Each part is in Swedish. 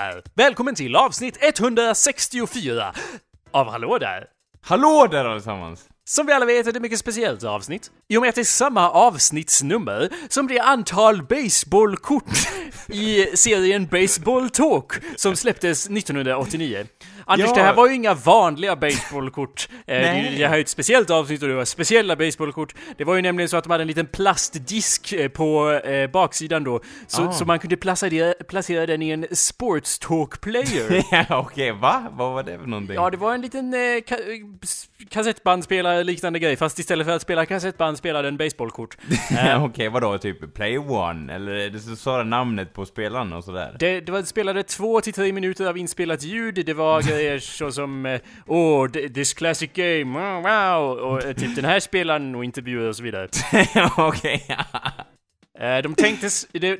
Där! Välkommen till avsnitt 164 av Hallå där! Hallå där allesammans! Som vi alla vet är det ett mycket speciellt avsnitt. I och med att det är samma avsnittsnummer som det antal baseballkort i serien Baseball Talk som släpptes 1989. Anders, Ja. det här var ju inga vanliga baseballkort. Eh, det, här är ett speciellt avsnitt och det var speciella baseballkort. Det var ju nämligen så att de hade en liten plastdisk eh, på eh, baksidan då, så, Ah. så man kunde placera, placera den i en Sports Talk player. Ja, okej, va? Vad var det för någonting? Ja, det var en liten eh, ka- kassettbandspelare liknande grej, fast istället för att spela kassettband spelade en baseballkort. Okej, vadå? Typ Play One? Eller det sa namnet på spelaren och sådär? det, det var, spelade två till tre minuter av inspelat ljud, det var grejer så som eh, Åh, oh, this classic game, wow, wow, och eh, typ den här spelaren och intervjuer och så vidare. okej, de tänkte,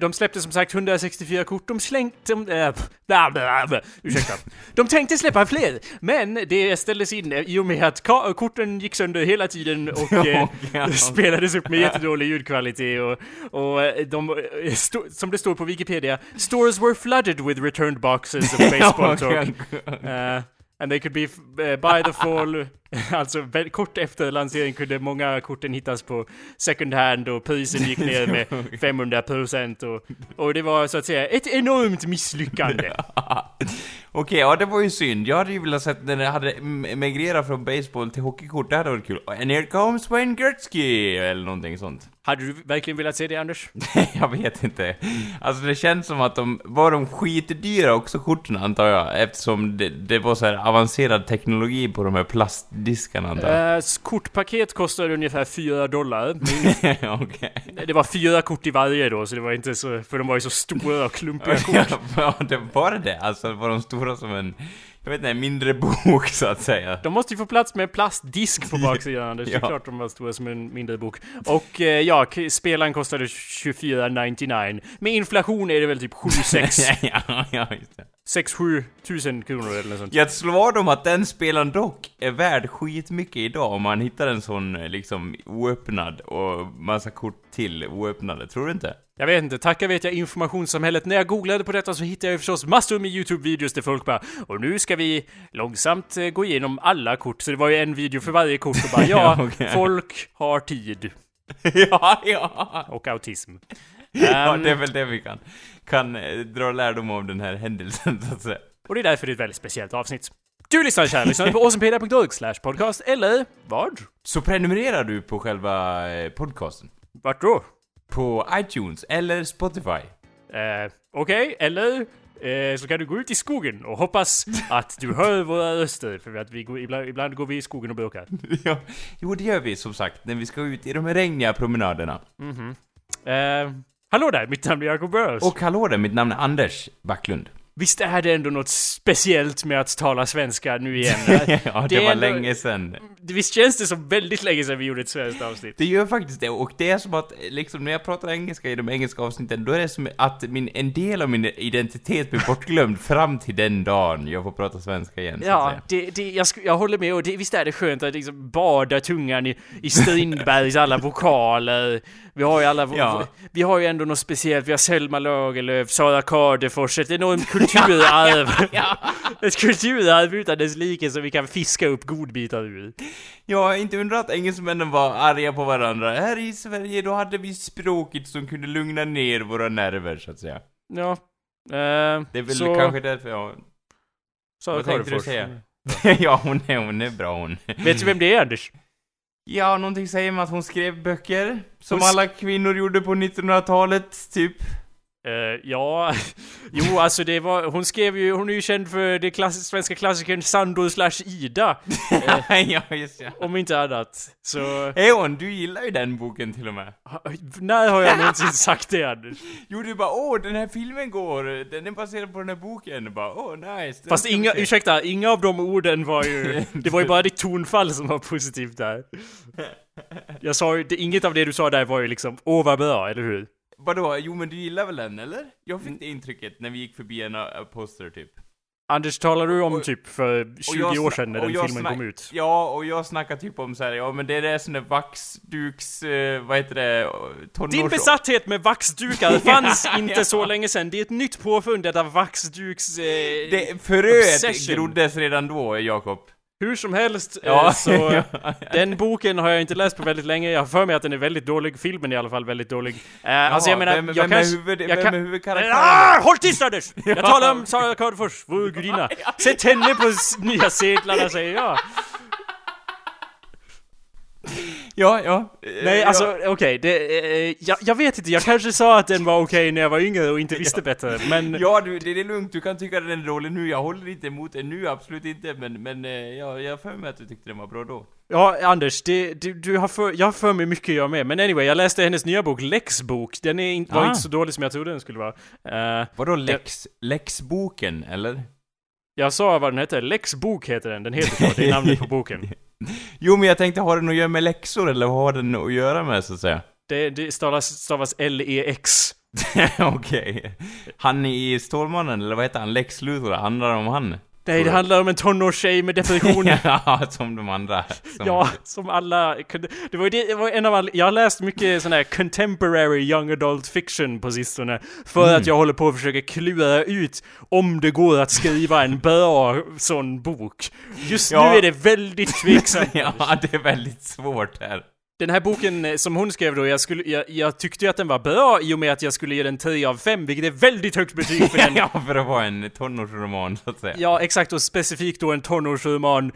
de, släppte som sagt 164 kort, de slängde... De, eh, bla, bla, bla, ursäkta. De tänkte släppa fler, men det ställdes in eh, i och med att korten gick sönder hela tiden och eh, Ja. spelades upp med jättedålig ljudkvalitet och, och eh, de, eh, som det står på Wikipedia, stores were flooded with returned boxes of baseball talk. Uh, and they could be uh, by the fall, alltså kort efter lansering kunde många korten hittas på second hand och prisen gick ner med 500% och, och det var så att säga ett enormt misslyckande. Okej, ja det var ju synd. Jag hade ju velat sett när det hade m- emigrerat från baseball till hockeykort, det hade varit kul. And here comes Wayne Gretzky! Eller någonting sånt. Hade du verkligen velat se det Anders? jag vet inte. Alltså det känns som att de, var de skitdyra också korten antar jag, eftersom det, det var så här avancerad teknologi på de här plastdiskarna antar jag. Uh, kortpaket kostade ungefär 4 dollar. Okej. Det var fyra kort i varje då, så det var inte så, för de var ju så stora och klumpiga kort. Ja, det var det Alltså var de stora som en, jag vet inte, mindre bok så att säga. De måste ju få plats med plastdisk på baksidan Anders, det är Ja. klart de var stora som en mindre bok. Och eh, ja, spelaren kostade 24,99. Med inflation är det väl typ 7-6, ja, ja, just det. 6-7 tusen kronor eller något sånt. Jag slår vad om att den spelaren dock är värd skitmycket idag om man hittar en sån eh, liksom oöppnad och massa kort till oöppnade, tror du inte? Jag vet inte, tacka vet jag informationssamhället. När jag googlade på detta så hittade jag förstås massor med YouTube-videos där folk bara Och nu ska vi långsamt eh, gå igenom alla kort. Så det var ju en video för varje kort och bara ja, Okej. folk har tid. ja, ja! Och autism. ja, Ehm, det är väl det vi kan, kan eh, dra lärdom av den här händelsen, så att säga. Och det är därför det är ett väldigt speciellt avsnitt. Du lyssnar kära lyssnare på awesomepedia.org slash podcast, eller vad? Så prenumererar du på själva eh, podcasten? Vart då? På iTunes eller Spotify? Eh, Okej, eller eh, så kan du gå ut i skogen och hoppas att du hör våra röster, för att vi går, ibland, ibland går vi i skogen och bråkar. ja, jo det gör vi som sagt, när vi ska ut i de här regniga promenaderna. Eh, hallå där, mitt namn är Jacob Burrows. Och hallå där, mitt namn är Anders Backlund. Visst är det ändå något speciellt med att tala svenska nu igen? ja, det, Det var ändå- länge sedan. Visst känns det som väldigt länge sedan vi gjorde ett svenskt avsnitt? Det gör faktiskt det, och det är som att, liksom, när jag pratar engelska i de engelska avsnitten, då är det som att min, en del av min identitet blir bortglömd fram till den dagen jag får prata svenska igen, Ja, det, det, jag, jag håller med och det, visst är det skönt att liksom bada tungan i, i Strindbergs alla vokaler. Vi har ju alla, Ja. vi har ju ändå något speciellt, vi har Selma Lagerlöf, Sara Cardefors, ett enormt kulturarv. Ett kulturarv utan dess like som vi kan fiska upp godbitar ur. Ja, inte undra att engelsmännen var arga på varandra. Här i Sverige, då hade vi språket som kunde lugna ner våra nerver, så att säga. Ja. Eh, Det är väl så, kanske därför jag... Sara Vad tänkte du säga? ja, hon är, hon är bra hon. Vet du vem det är Anders? Ja, någonting säger mig att hon skrev böcker. Som Hon alla kvinnor gjorde på 1900-talet, typ. Eh, ja, jo alltså det var, hon skrev ju, hon är ju känd för det klass, svenska klassikern Sandor slash Ida. ja, just ja. Om inte annat. Så, Eon, du gillar ju den boken till och med. ha- när har jag någonsin sagt det Anders? Jo, du bara åh, den här filmen går, den är baserad på den här boken. Du bara åh, nice. den Fast inga, se." ursäkta, inga av de orden var ju, det var ju bara ditt tonfall som var positivt där. Jag sa ju, det, inget av det du sa där var ju liksom, åh vad bra, eller hur? Vadå? Jo, men du gillar väl den, eller? Jag fick det intrycket när vi gick förbi en uh, poster, typ. Anders, talar du om typ för 20 jag år sedan när och den filmen kom ut? Ja, och jag snackar typ om så här, ja men det är det sån där vaxduks, eh, vad heter det, tonårs... Din besatthet med vaxdukar fanns inte så länge sedan. Det är ett nytt påfund detta vaxduks... Eh, Det, fröet groddes redan då, Jakob. Hur som helst, Ja, eh, så... Den boken har jag inte läst på väldigt länge, jag har för mig att den är väldigt dålig, filmen är i alla fall väldigt dålig. Eh, alltså jag menar, vem, jag vem, kanske... är huvud, jag vem kan- är huvudkaraktären? Ah, håll tyst Anders! Jag talar om Sara Cardfors, vår gudinna. Sätt henne på nya sedlarna säger jag. Ja, ja. Nej, ja. alltså okej, det... Eh, jag, jag vet inte, jag kanske sa att den var okej när jag var yngre och inte visste bättre, men... Ja, du, det är lugnt, du kan tycka att den är dålig nu, jag håller inte emot den nu, absolut inte, men, men eh, ja, jag har för mig att du tyckte den var bra då. Ja, Anders, det, du, du har för, jag har för mig mycket jag med. Men anyway, jag läste hennes nya bok, Läxbok. Den är in, var Ah. inte så dålig som jag trodde den skulle vara. Eh, Vadå Lex, Lexboken, eller? jag sa vad den hette, Läxbok heter den. Den heter så, det är namnet på boken. Jo, men jag tänkte, har den att göra med läxor, eller vad har den att göra med, så att säga? Det, det stavas, stavas L-E-X. Okej. Han i Stålmannen, eller vad heter han, Lex Luthor, handlar det om han? Nej, det handlar om en tonårstjej med depression. ja, som de andra. Som... Ja, som alla. Det var det, det var en av alla... Jag har läst mycket sån här contemporary young adult fiction på sistone. För Mm. att jag håller på att försöka klura ut om det går att skriva en bra sån bok. Just Ja. nu är det väldigt tveksamt. ja, det är väldigt svårt här. Den här boken eh, som hon skrev då, jag, skulle, jag, jag tyckte ju att den var bra i och med att jag skulle ge den 10 av 5, vilket är väldigt högt betyg för den. ja, för att vara en tonårsroman, så att säga. Ja, exakt, och specifikt då en tonårsroman.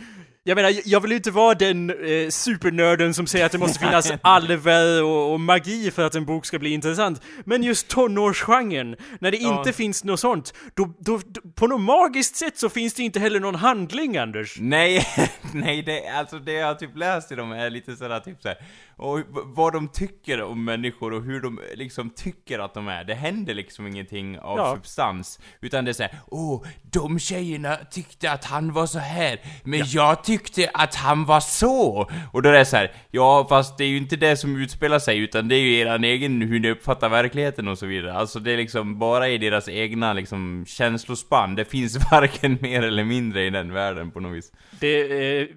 Jag menar, jag vill ju inte vara den eh, supernörden som säger att det måste finnas alver och, och magi för att en bok ska bli intressant. Men just tonårsgenren, när det Ja. inte finns något sånt, då, då, då, på något magiskt sätt så finns det inte heller någon handling, Anders. Nej, nej, det, alltså det jag har typ läst i dem är lite sådär typ såhär, och vad de tycker om människor och hur de liksom tycker att de är. Det händer liksom ingenting av Ja. substans, utan det är såhär, åh, de tjejerna tyckte att han var så här, men jag tyckte att han var så. Och då är det så här, ja fast det är ju inte det som utspelar sig, utan det är ju eran egen, hur ni uppfattar verkligheten och så vidare. Alltså det är liksom bara i deras egna liksom känslospann, det finns varken mer eller mindre i den världen på något vis. Det är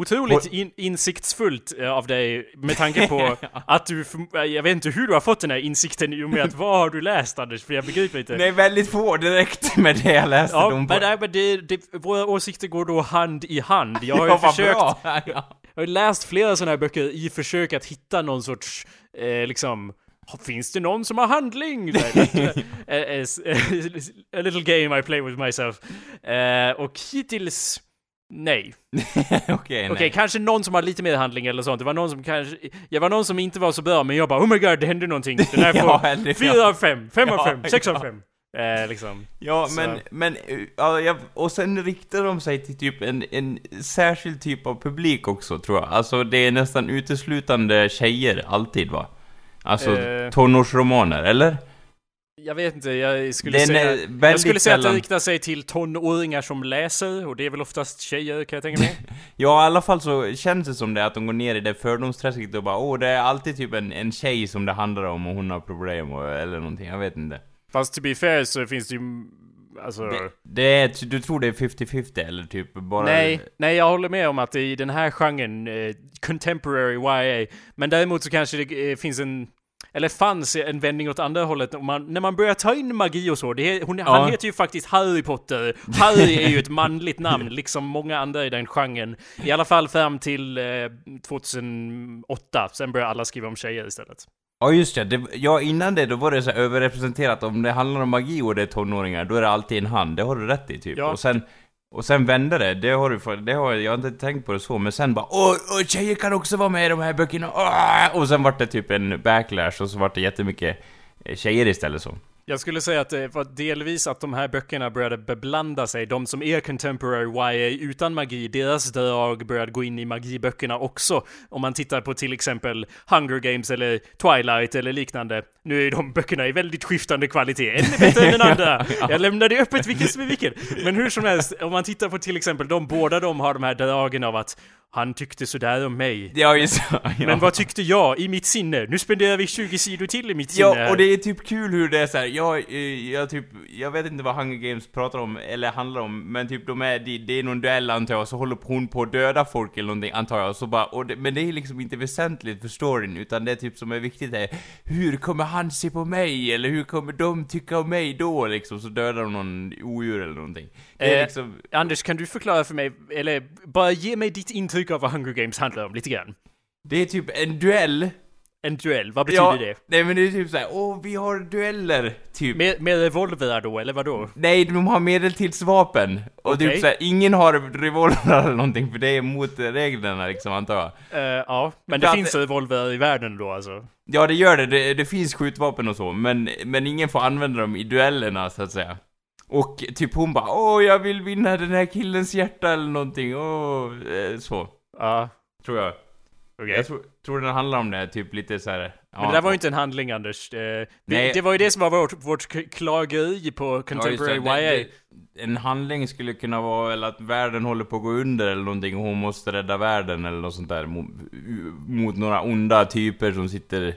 otroligt in, insiktsfullt eh, av dig med tanke på att du, förm- jag vet inte hur du har fått den här insikten i och med att vad har du läst Anders? För jag begriper inte. Nej, väldigt få direkt med det jag läste Ja, men, nej, men det, det, våra åsikter går då hand i hand. Jag har ju ja, försökt, bra! Ja. jag har läst flera sådana här böcker i försök att hitta någon sorts, eh, liksom, Finns det någon som har handling? Eh, eh, A little game I play with myself. Eh, och hittills, nej. Okej, Okej, nej. kanske någon som har lite mer handling eller sånt. Det var någon som kanske... Jag var någon som inte var så bra, men jag bara oh my god, det hände någonting. Den här får Ja, eller- fyra av fem, fem av Ja, fem, sex av ja. fem. Eh, liksom. Ja, Så- men, men, eh, ja, och sen riktar de sig till typ en, en särskild typ av publik också, tror jag. Alltså, det är nästan uteslutande tjejer, alltid va? Alltså, Eh. tonårsromaner, eller? Jag vet inte, jag skulle Den säga... Jag skulle säga att det sällan... riktar sig till tonåringar som läser, och det är väl oftast tjejer kan jag tänka mig. Ja, i alla fall så känns det som det, att de går ner i det fördomsträsket och bara åh, det är alltid typ en, en tjej som det handlar om och hon har problem och, eller någonting, jag vet inte. Fast to be fair så finns det ju... Alltså... Det, det är, du tror det är 50-50 eller typ bara... Nej, nej jag håller med om att i den här genren, eh, contemporary YA, men däremot så kanske det eh, finns en eller fanns en vändning åt andra hållet man, när man börjar ta in magi och så. Det hon, Ja. Han heter ju faktiskt Harry Potter. Harry är ju ett manligt namn, liksom många andra i den genren. I alla fall fram till eh, 2008. Sen börjar alla skriva om tjejer istället. Ja just det, det, ja innan det då var det så överrepresenterat, om det handlar om magi och det är tonåringar, då är det alltid en hand, det har du rätt i typ. Ja. Och sen, och sen vände det, det har du det har jag, har inte tänkt på det så, men sen bara åh, åh tjejer kan också vara med i de här böckerna, åh! Och sen vart det typ en backlash och så vart det jättemycket eh, tjejer istället så. Jag skulle säga att det var delvis att de här böckerna började beblanda sig. De som är contemporary YA utan magi, deras drag började gå in i magiböckerna också. Om man tittar på till exempel Hunger Games eller Twilight eller liknande. Nu är de böckerna i väldigt skiftande kvalitet, en är bättre än den andra. Jag lämnar det öppet vilken som är vilken. Men hur som helst, om man tittar på till exempel de båda de har de här dragen av att han tyckte sådär om mig. Ja, just ja. Men vad tyckte jag i mitt sinne? Nu spenderar vi 20 sidor till i mitt sinne Ja, och det är typ kul hur det är så här. jag, eh, jag typ, jag vet inte vad Hunger Games pratar om, eller handlar om, men typ de är, det, det är någon duell antar jag, så håller hon på att döda folk eller någonting antar jag, så bara, och det, men det är liksom inte väsentligt för storyn, utan det är typ som är viktigt är, hur kommer han se på mig, eller hur kommer de tycka om mig då liksom, så dödar de någon odjur eller någonting. Eh, liksom, Anders, kan du förklara för mig, eller bara ge mig ditt intryck av vad Hunger Games handlar om lite grann? det är typ en duell. En duell, vad betyder det? Nej men det är typ såhär, åh vi har dueller, typ. Med, med revolver då, eller vadå? Nej, de har medeltidsvapen. Och Okej. typ såhär, ingen har revolver eller någonting, för det är mot reglerna liksom, antar jag. Eh, ja, men För det att- finns revolver i världen då alltså? Ja, det gör det. det. Det finns skjutvapen och så, men, men ingen får använda dem i duellerna, så att säga. Och typ hon bara, åh, jag vill vinna den här killens hjärta eller någonting, åh, eh, så. Ja, Tror jag. okej. Jag tror, tror den handlar om det, typ lite så här. Ja, Men det där var ju inte en handling Anders. Eh, Nej. det var ju det som var vårt, vårt klageri på Ja, Contemporary det. YA. Det- det- En handling skulle kunna vara eller att världen håller på att gå under eller någonting och hon måste rädda världen eller något sånt där mot, mot några onda typer som sitter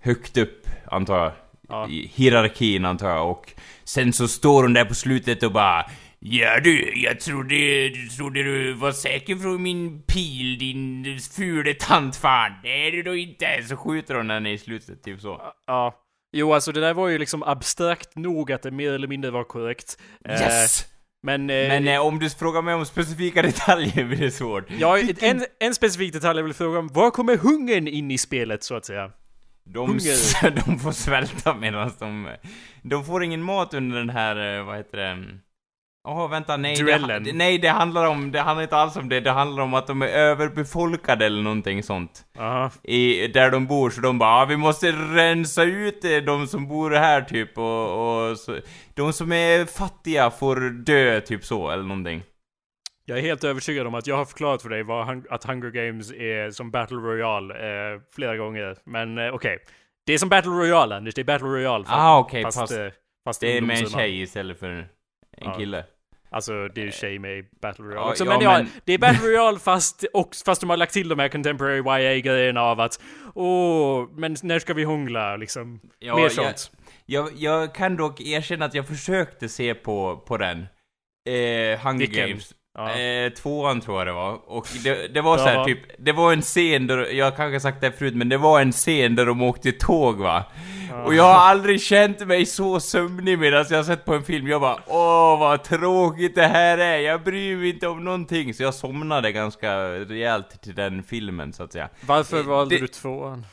högt upp, antar jag. Ja. Hierarkin, antar jag. Och sen så står hon där på slutet och bara Ja du, jag trodde, du trodde du var säker från min pil, din fule tantfan. Det är du då inte. Så skjuter hon henne i slutet, typ så. Ja. Jo, alltså det där var ju liksom abstrakt nog att det mer eller mindre var korrekt. Eh, Yes! Men... Eh, Men eh, om du frågar mig om specifika detaljer blir det svårt. Ja, en, en specifik detalj jag vill fråga om. Var kommer hungern in i spelet, så att säga? De, de får svälta medan de... De får ingen mat under den här, eh, vad heter det? Åh, vänta, nej. Duellen. Det, nej, det handlar om, det handlar inte alls om det. Det handlar om att de är överbefolkade eller någonting sånt. I, där de bor, så de bara ah, vi måste rensa ut eh, de som bor här typ och, och så, De som är fattiga får dö, typ så, eller någonting. Jag är helt övertygad om att jag har förklarat för dig vad att Hunger Games är som Battle Royale eh, flera gånger. Men eh, okej. Det är som Battle Royale, Anders. Det är Battle Royale. Fast, Ah, okej, fast, fast eh, fast det är med en tjej istället för en Ja. kille. Alltså, det är ju tjej med i Battle Royale Ja, också. men, ja, men- det är Battle Royale fast, och, fast de har lagt till de här Contemporary YA-grejerna av att Åh, men när ska vi hångla liksom? Ja, Mer jag- sånt. Jag, jag kan dock erkänna att jag försökte se på, på den. Eh, Hunger Vilken? Games. Ja. Eh, tvåan tror jag det var. Och det, det var så här Ja. typ, det var en scen där, jag kanske sagt det här förut, men det var en scen där de åkte tåg va. Och jag har aldrig känt mig så sömnig medan jag sett på en film. Jag bara åh vad tråkigt det här är, jag bryr mig inte om någonting. Så jag somnade ganska rejält till den filmen så att säga. Varför Eh, valde det- du tvåan?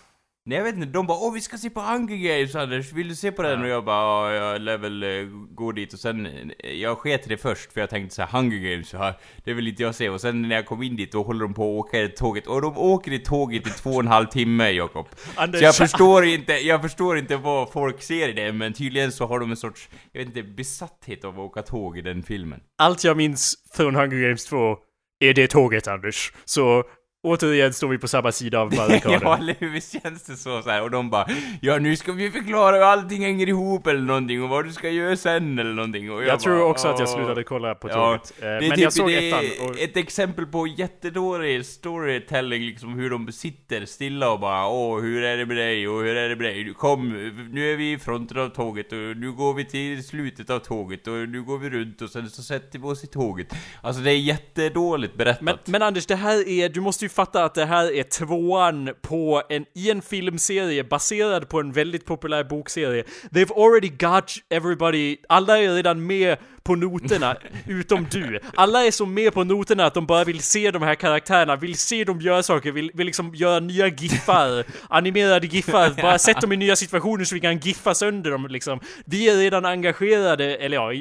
Nej jag vet inte, de bara åh vi ska se på Hunger Games Anders, vill du se på den? Ja. Och jag bara ja, jag lär väl eh, gå dit och sen, eh, jag sket det först för jag tänkte så här, Hunger Games, ja, det vill inte jag se. Och sen när jag kom in dit då håller de på att åka i tåget, och de åker i tåget i två och en halv timme Jakob. Anders, Så jag förstår inte, jag förstår inte vad folk ser i det, men tydligen så har de en sorts, jag vet inte, besatthet av att åka tåg i den filmen. allt jag minns från Hunger Games 2 är det tåget, Anders. Så återigen står vi på samma sida av barrikaden. ja, eller hur? Visst känns det så, så här. Och de bara Ja, nu ska vi förklara hur allting hänger ihop eller någonting och vad du ska göra sen eller någonting och jag jag tror bara, också att jag "Åh." slutade kolla på Ja, tåget. Eh, Det är men typ jag såg det ettan och... ett exempel på jättedålig storytelling, liksom hur de sitter stilla och bara Åh, hur är det med dig och hur är det med dig? Kom, nu är vi i fronten av tåget och nu går vi till slutet av tåget och nu går vi runt och sen så sätter vi oss i tåget. Alltså det är jättedåligt berättat. Men, men Anders, det här är, du måste ju fatta att det här är tvåan på en, i en filmserie baserad på en väldigt populär bokserie. They've already got everybody, alla är redan med på noterna, utom du. Alla är så med på noterna att de bara vill se de här karaktärerna, vill se dem göra saker, vill, vill liksom göra nya giffar, animerade giffar, bara sätt dem i nya situationer så vi kan giffa sönder dem liksom. Vi är redan engagerade, eller ja,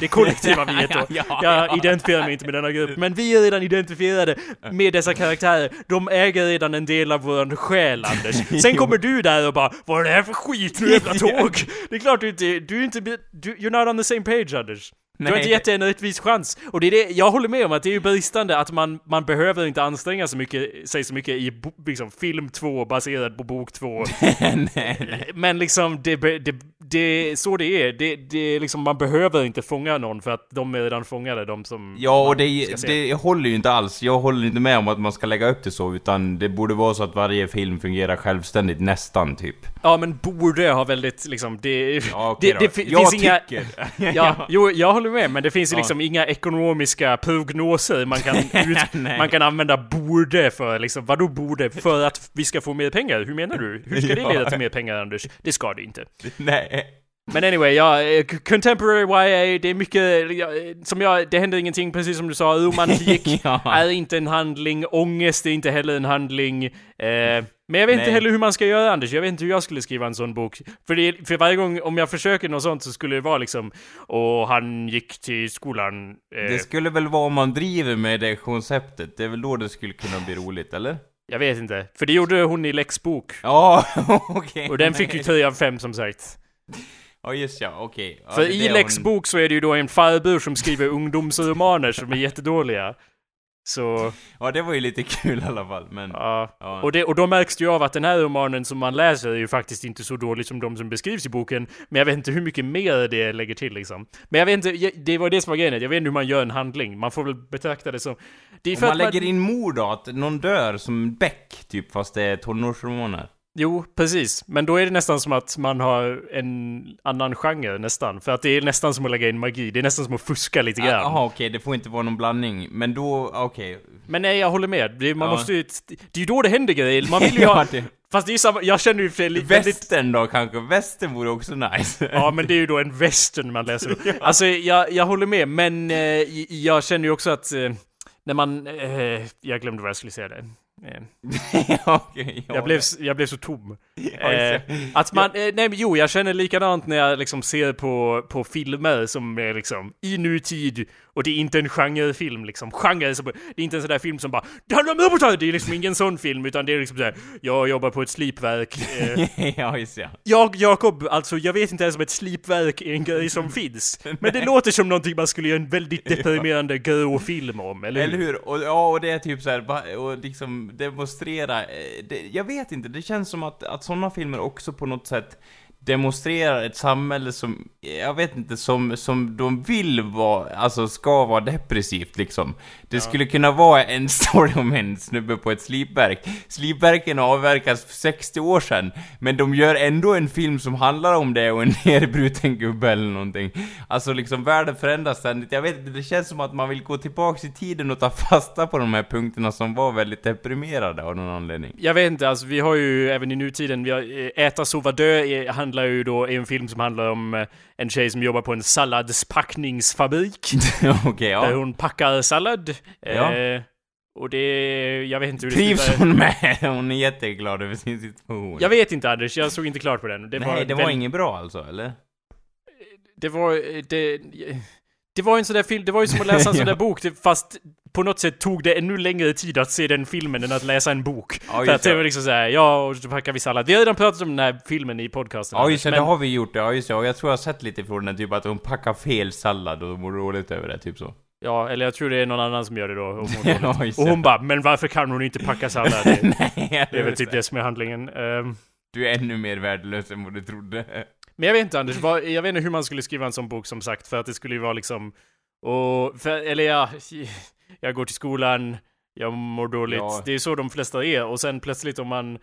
det kollektiva vi då. Ja, ja, Jag ja. identifierar mig inte med denna grupp, men vi är redan identifierade med dessa karaktärer. De äger redan en del av våran själ, Anders. Sen kommer du där och bara Vad är det här för skit nu jävla tåg? Det är klart du inte, du är inte, du, you're not on the same page, Anders. Du har Nej. inte gett det en rättvis chans. Och det är det, jag håller med om att det är ju bristande att man, man behöver inte anstränga så mycket, sig så mycket i bo, liksom, film 2 baserad på bok 2. nej, nej. Men liksom, det, det, det så det är. Det, det liksom, man behöver inte fånga någon för att de är redan fångade, de som... Ja, och det, det håller ju inte alls. Jag håller inte med om att man ska lägga upp det så, utan det borde vara så att varje film fungerar självständigt, nästan, typ. Ja, men borde ha väldigt liksom, det... Ja, okej det, då. det fi- jag finns inga... tycker... Ja, jo, jag håller med, men det finns ju Ja. liksom inga ekonomiska prognoser man kan, ut, man kan använda borde för liksom, vadå borde? För att vi ska få mer pengar? Hur menar du? Hur ska det leda till mer pengar, Anders? Det ska det inte. Nej. Men anyway, ja, eh, contemporary YA, det är mycket, ja, som jag, det händer ingenting precis som du sa, romantik Ja. är inte en handling, ångest är inte heller en handling. Eh, men jag vet inte Nej. heller hur man ska göra Anders, jag vet inte hur jag skulle skriva en sån bok. För, det, för varje gång, om jag försöker något sånt så skulle det vara liksom, och han gick till skolan. Eh, Det skulle väl vara om man driver med det konceptet, det är väl då det skulle kunna bli roligt, eller? Jag vet inte, för det gjorde hon i Lex bok. Ja, okej. Och den fick ju 10 av 5 som sagt. Ja, just ja, okej. Ja, För i Lex hon- bok så är det ju då en farbror som skriver ungdomsromaner som är jättedåliga. Så, Ja, det var ju lite kul i alla fall, men... ja. Ja. Och, det, och då märks det ju av att den här romanen som man läser är ju faktiskt inte så dålig som de som beskrivs i boken. Men jag vet inte hur mycket mer det lägger till liksom. Men jag vet inte, det var det som var grejen. Jag vet inte hur man gör en handling. Man får väl betrakta det som... Det är Om för man att lägger in mord då, att någon dör som Beck, typ, fast det är tonårsromaner. Jo, precis. Men då är det nästan som att man har en annan genre nästan. För att det är nästan som att lägga in magi. Det är nästan som att fuska lite grann. Jaha, okej, det får inte vara någon blandning. Men då, okej. Men nej, jag håller med. Det, man Ja. måste ju... Det är ju då det händer grejer. Man vill ju ha... Ja, Fast det är ju samma... Jag känner ju för. Västern då kanske? Västern vore också nice. Ja, men det är ju då en western man läser. Alltså, jag, jag håller med, men eh, jag känner ju också att... Eh, när man... Eh, jag glömde vad jag skulle säga där. Eh, ja. jag, blev, jag blev så tom. Eh, att man, eh, nej men jo, jag känner likadant när jag liksom ser på, på filmer som är liksom i nutid och det är inte en genrefilm liksom. Genre, det är inte en sån där film som bara Det handlar om robotar! Det är liksom ingen sån film utan det är liksom såhär Jag jobbar på ett slipverk. Ja, just ja. jag, Jakob, alltså jag vet inte ens om ett slipverk är en grej som finns. Men det låter som någonting man skulle göra en väldigt deprimerande grå film om, eller Eller hur? hur? Och, ja, och det är typ så här, ba- och liksom demonstrera, eh, det, jag vet inte, det känns som att, att sådana filmer också på något sätt demonstrerar ett samhälle som, jag vet inte, som, som de vill vara, alltså ska vara depressivt liksom. Det skulle kunna vara en story om en snubbe på ett slipverk. Slipverken avverkas för 60 år sedan, men de gör ändå en film som handlar om det och en nerbruten gubbe eller någonting. Alltså liksom världen förändras ständigt. Jag vet inte, det känns som att man vill gå tillbaks i tiden och ta fasta på de här punkterna som var väldigt deprimerade av någon anledning. Jag vet inte, alltså vi har ju även i nutiden, vi har, eh, Äta, sova, dö är, handlar ju då, är en film som handlar om eh, en tjej som jobbar på en salladspackningsfabrik. Där ja. hon packar sallad. Ja. Eh, och det, jag vet inte hur det Trivs slutar. hon med? Hon är jätteglad över sin situation. Jag vet inte Anders, jag såg inte klart på den. Det Nej, det var väl- inget bra alltså, eller? Det var, eh, det, det var ju en sån där film, det var ju som att läsa en sån där bok, fast på något sätt tog det ännu längre tid att se den filmen än att läsa en bok. Ja, För att det var liksom såhär, ja, och så packar vi sallad. Vi har redan pratat om den här filmen i podcasten. Ja just det, men- det har vi gjort. Ja just det, och jag tror jag har sett lite från den, typ att hon packar fel sallad och mår dåligt över det, typ så. Ja, eller jag tror det är någon annan som gör det då. Och hon, Ja, och hon bara, men varför kan hon inte packa sallad? Det, Nej, det är väl typ det som är handlingen. Ehm, Du är ännu mer värdelös än vad du trodde. Men jag vet inte Anders, vad, jag vet inte hur man skulle skriva en sån bok som sagt, för att det skulle ju vara liksom... Och, för, eller ja, jag går till skolan, jag mår dåligt. Ja. Det är så de flesta är. Och sen plötsligt om man...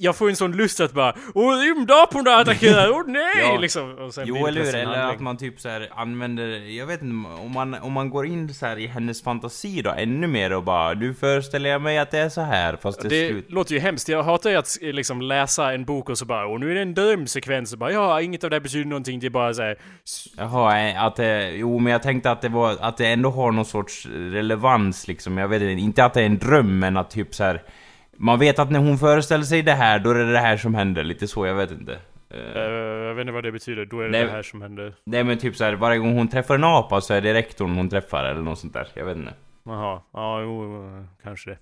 Jag får en sån lust att bara Åh, rymdaporna attackerar! Åh nej! Ja. liksom. Och sen Jo eller hur, eller att man typ så här använder, jag vet inte, om man, om man går in så här i hennes fantasi då ännu mer och bara Nu föreställer jag mig att det är så här fast det, är Det slut. låter ju hemskt. Jag hatar ju att liksom läsa en bok och så bara och nu är det en drömsekvens och bara ja, inget av det här betyder någonting. Det är bara såhär... Jaha, eh, att det, jo men jag tänkte att det var, att det ändå har någon sorts relevans liksom, jag vet inte, inte att det är en dröm men att typ så här. Man vet att när hon föreställer sig det här, då är det det här som händer, lite så, jag vet inte. Eh, jag vet inte vad det betyder. Då är det Nej. det här som händer. Nej men typ så här, varje gång hon träffar en apa så är det rektorn hon träffar eller något sånt där, jag vet inte. Jaha. Ja, jo, kanske det.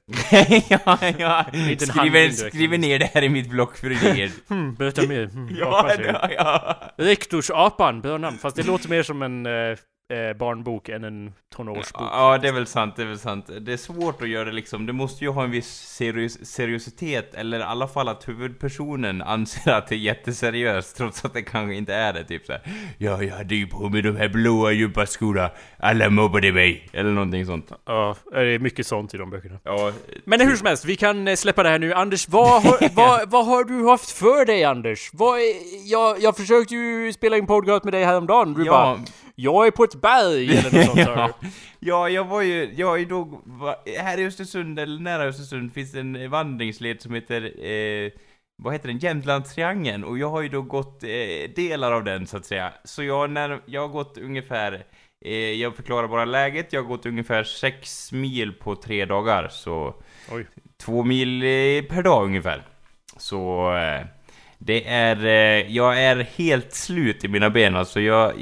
ja, ja. Skriver, skriver ner det här i mitt block för idéer. Hmm, berätta mer. Hmm, ja, ja, ja. Rektorsapan, bra namn. Fast det låter mer som en... eh, eh, barnbok än en tonårsbok. Ja, det är väl sant, det är väl sant. Det är svårt att göra det liksom, det måste ju ha en viss serios seriositet, eller i alla fall att huvudpersonen anser att det är jätteseriöst, trots att det kanske inte är det, typ såhär Ja, jag hade ju på mig de här blåa djupa skorna, alla mobbade mig, eller någonting sånt. Ja, det är mycket sånt i de böckerna. Ja, Men hur som helst, vi kan eh, släppa det här nu. Anders, vad har, vad, vad har du haft för dig Anders? Vad är, jag, jag försökte ju spela in podcast med dig häromdagen, du Ja. bara Jag är på ett berg eller något sånt ja. ja, jag var ju, jag är ju då, här i Östersund, eller nära Östersund, finns en vandringsled som heter, eh, vad heter den, Jämtlandstriangeln, och jag har ju då gått eh, delar av den så att säga. Så jag, när, jag har gått ungefär, eh, jag förklarar bara läget, jag har gått ungefär 6 mil på tre dagar, så Oj. två mil eh, per dag ungefär. Så eh, det är, eh, jag är helt slut i mina ben alltså. Jag,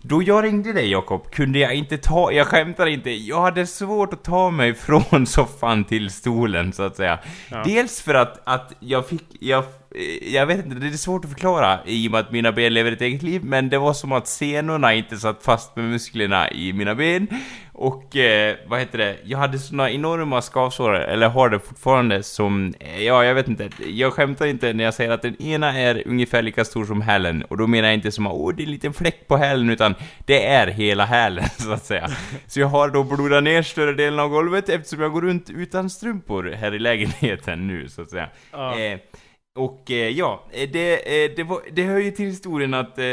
då jag ringde dig Jakob kunde jag inte ta, jag skämtar inte, jag hade svårt att ta mig från soffan till stolen så att säga. Ja. Dels för att, att jag fick, jag, eh, jag vet inte, det är svårt att förklara i och med att mina ben lever ett eget liv, men det var som att senorna inte satt fast med musklerna i mina ben. Och, eh, vad heter det, jag hade såna enorma skavsår, eller har det fortfarande, som, eh, ja jag vet inte, jag skämtar inte när jag säger att den ena är ungefär lika stor som hälen, och då menar jag inte som att åh det är en liten fläck på hälen, utan det är hela hälen så att säga. Så jag har då blodat ner större delen av golvet eftersom jag går runt utan strumpor här i lägenheten nu så att säga. Ja. Eh, och eh, ja, eh, det, eh, det, var, det hör ju till historien att... Eh,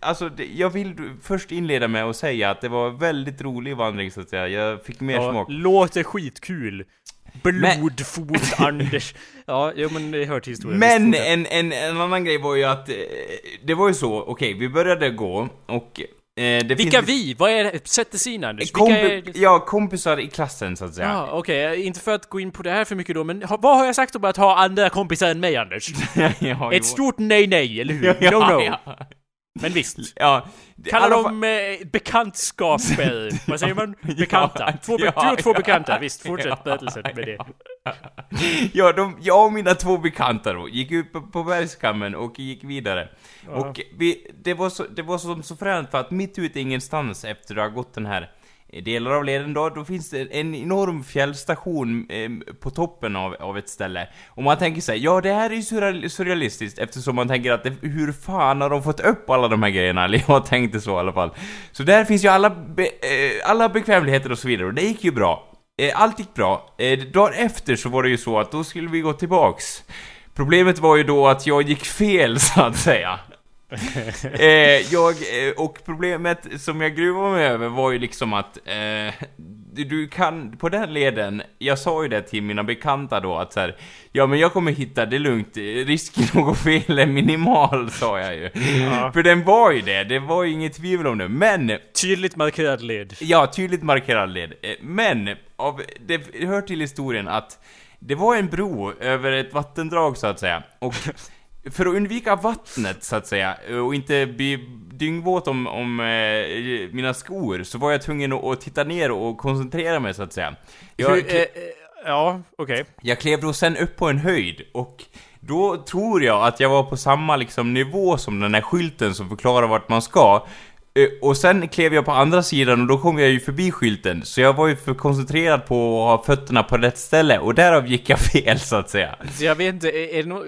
alltså, jag vill först inleda med att säga att det var väldigt rolig vandring så att säga. Jag fick mer Ja, smak. låter skitkul. Blodfot Anders. Ja, jo men det hör till historien. Men en, en, en annan grej var ju att... Eh, det var ju så, okej, vi började gå och... Eh, Vilka finns, vi? Vad är det? Sätt det in Anders. Kompi- är? Ja, kompisar i klassen så att säga. Ja, okej. Inte för att gå in på det här för mycket då, men ha, vad har jag sagt om att ha andra kompisar än mig, Anders? ja, jo. Ett stort nej-nej, eller hur? ja, no, no. Ja, Men visst. ja. Det- Kalla alla fa- dem eh, bekantskaper. Vad säger man? Bekanta. Två, be- ja, du och två ja, bekanta. Visst, fortsätt ja, berättelsen med det. Ja, de, jag och mina två bekanta då, gick upp på- på bergskammen och gick vidare. Och vi, det, var så, det var som så fränt för att mitt ute i ingenstans efter att ha gått den här Eh, delar av leden då, då finns det en enorm fjällstation eh, på toppen av, av ett ställe. Och man tänker sig, ja det här är ju surrealistiskt eftersom man tänker att det, hur fan har de fått upp alla de här grejerna? Eller jag tänkte så i alla fall. Så där finns ju alla, be, eh, alla bekvämligheter och så vidare och det gick ju bra. Eh, Allt gick bra. Eh, dagen efter så var det ju så att då skulle vi gå tillbaks. Problemet var ju då att jag gick fel så att säga. eh, jag, eh, och problemet som jag gruvade mig över var ju liksom att eh, du- kan, på den leden, jag sa ju det till mina bekanta då att så här, ja men jag kommer hitta det lugnt, risken att gå fel är minimal sa jag ju. Ja. För den var ju det, det var ju inget tvivel om det, men Tydligt markerad led. Ja, tydligt markerad led. Eh, Men, av, det hör till historien att det var en bro över ett vattendrag så att säga. Och för att undvika vattnet så att säga, och inte bli dyngvåt om, om eh, mina skor, så var jag tvungen att, att titta ner och koncentrera mig så att säga. Jag, Hur, eh, eh, ja, okej. jag klev då sen upp på en höjd och då tror jag att jag var på samma liksom nivå som den här skylten som förklarar vart man ska. Eh, och sen klev jag på andra sidan och då kom jag ju förbi skylten, så jag var ju för koncentrerad på att ha fötterna på rätt ställe och därav gick jag fel så att säga. Jag vet inte, är, är det nå-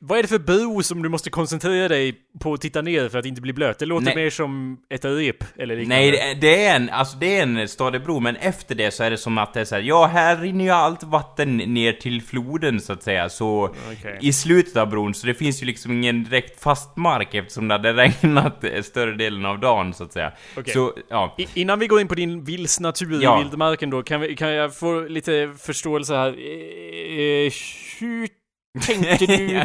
vad är det för bo som du måste koncentrera dig på att titta ner för att inte bli blöt? Det låter Nej. mer som ett rep eller liknande. Nej, det är, en, alltså det är en stadig bro, men efter det så är det som att det är så här, ja här rinner ju allt vatten ner till floden så att säga, så Okej. i slutet av bron, så det finns ju liksom ingen direkt fast mark eftersom det hade regnat eh, större delen av dagen så att säga. Okej. Så, ja. I, innan vi går in på din vilsnatur Ja. i vildmarken då, kan, vi, kan jag få lite förståelse här? Eh, hur tänkte du?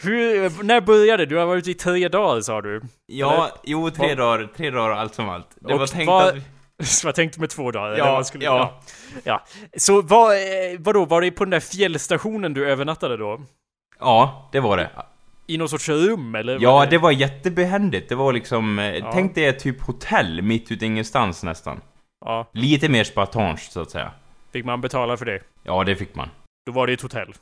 hur, när började du? har varit ute i tre dagar sa du. Ja, jo, tre Vad- dagar, tre dagar allt som allt. Det Och var tänkt vad- att... Så jag tänkte med två dagar? eller Ja, skulle- ja. ja. ja. Så vad, eh, vadå, var det på den där fjällstationen du övernattade då? Ja, det var det. I någon sorts rum eller? Ja, var det var jättebehändigt. Det var liksom, eh, Ja. tänk dig ett typ hotell mitt ute i ingenstans nästan. Ja, Lite mer spartanskt så att säga. fick man betala för det? Ja, det fick man. Då var det ett hotell.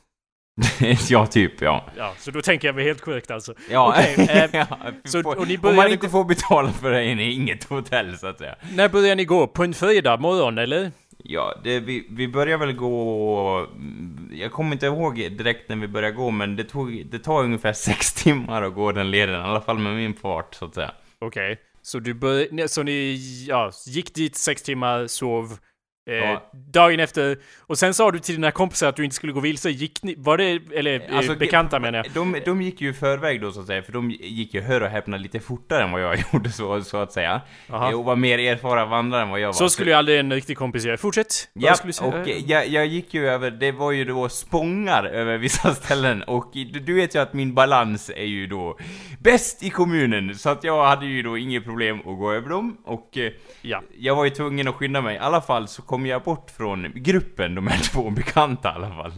ja, typ ja. Ja, så då tänker jag mig helt korrekt alltså. Ja, Okej, eh, ja så- och ni om man inte får betala för det är inget hotell så att säga. När började ni gå? På en fredag morgon, eller? Ja, det, vi, vi börjar väl gå... Jag kommer inte ihåg direkt när vi började gå, men det, tog, det tar ungefär sex timmar att gå den leden, i alla fall med min fart så att säga. Okej. Så du började, så ni, ja, gick dit sex timmar, sov. Eh, Ja. Dagen efter, och sen sa du till dina kompisar att du inte skulle gå vilse. Gick ni, var det, eller eh, Alltså, bekanta menar jag? De, de gick ju i förväg då så att säga, för de gick ju hör och häpna lite fortare än vad jag gjorde så, så att säga. Aha. Eh, Och var mer erfarna vandrare än vad jag var. Så skulle ju aldrig en riktig kompis göra. Fortsätt! Ja, och eh, jag, jag gick ju över, det var ju då spångar över vissa ställen och du, du vet ju att min balans är ju då bäst i kommunen, så att jag hade ju då inget problem att gå över dem och eh, Ja. jag var ju tvungen att skynda mig. I alla fall så kom jag bort från gruppen, de här två bekanta i alla fall.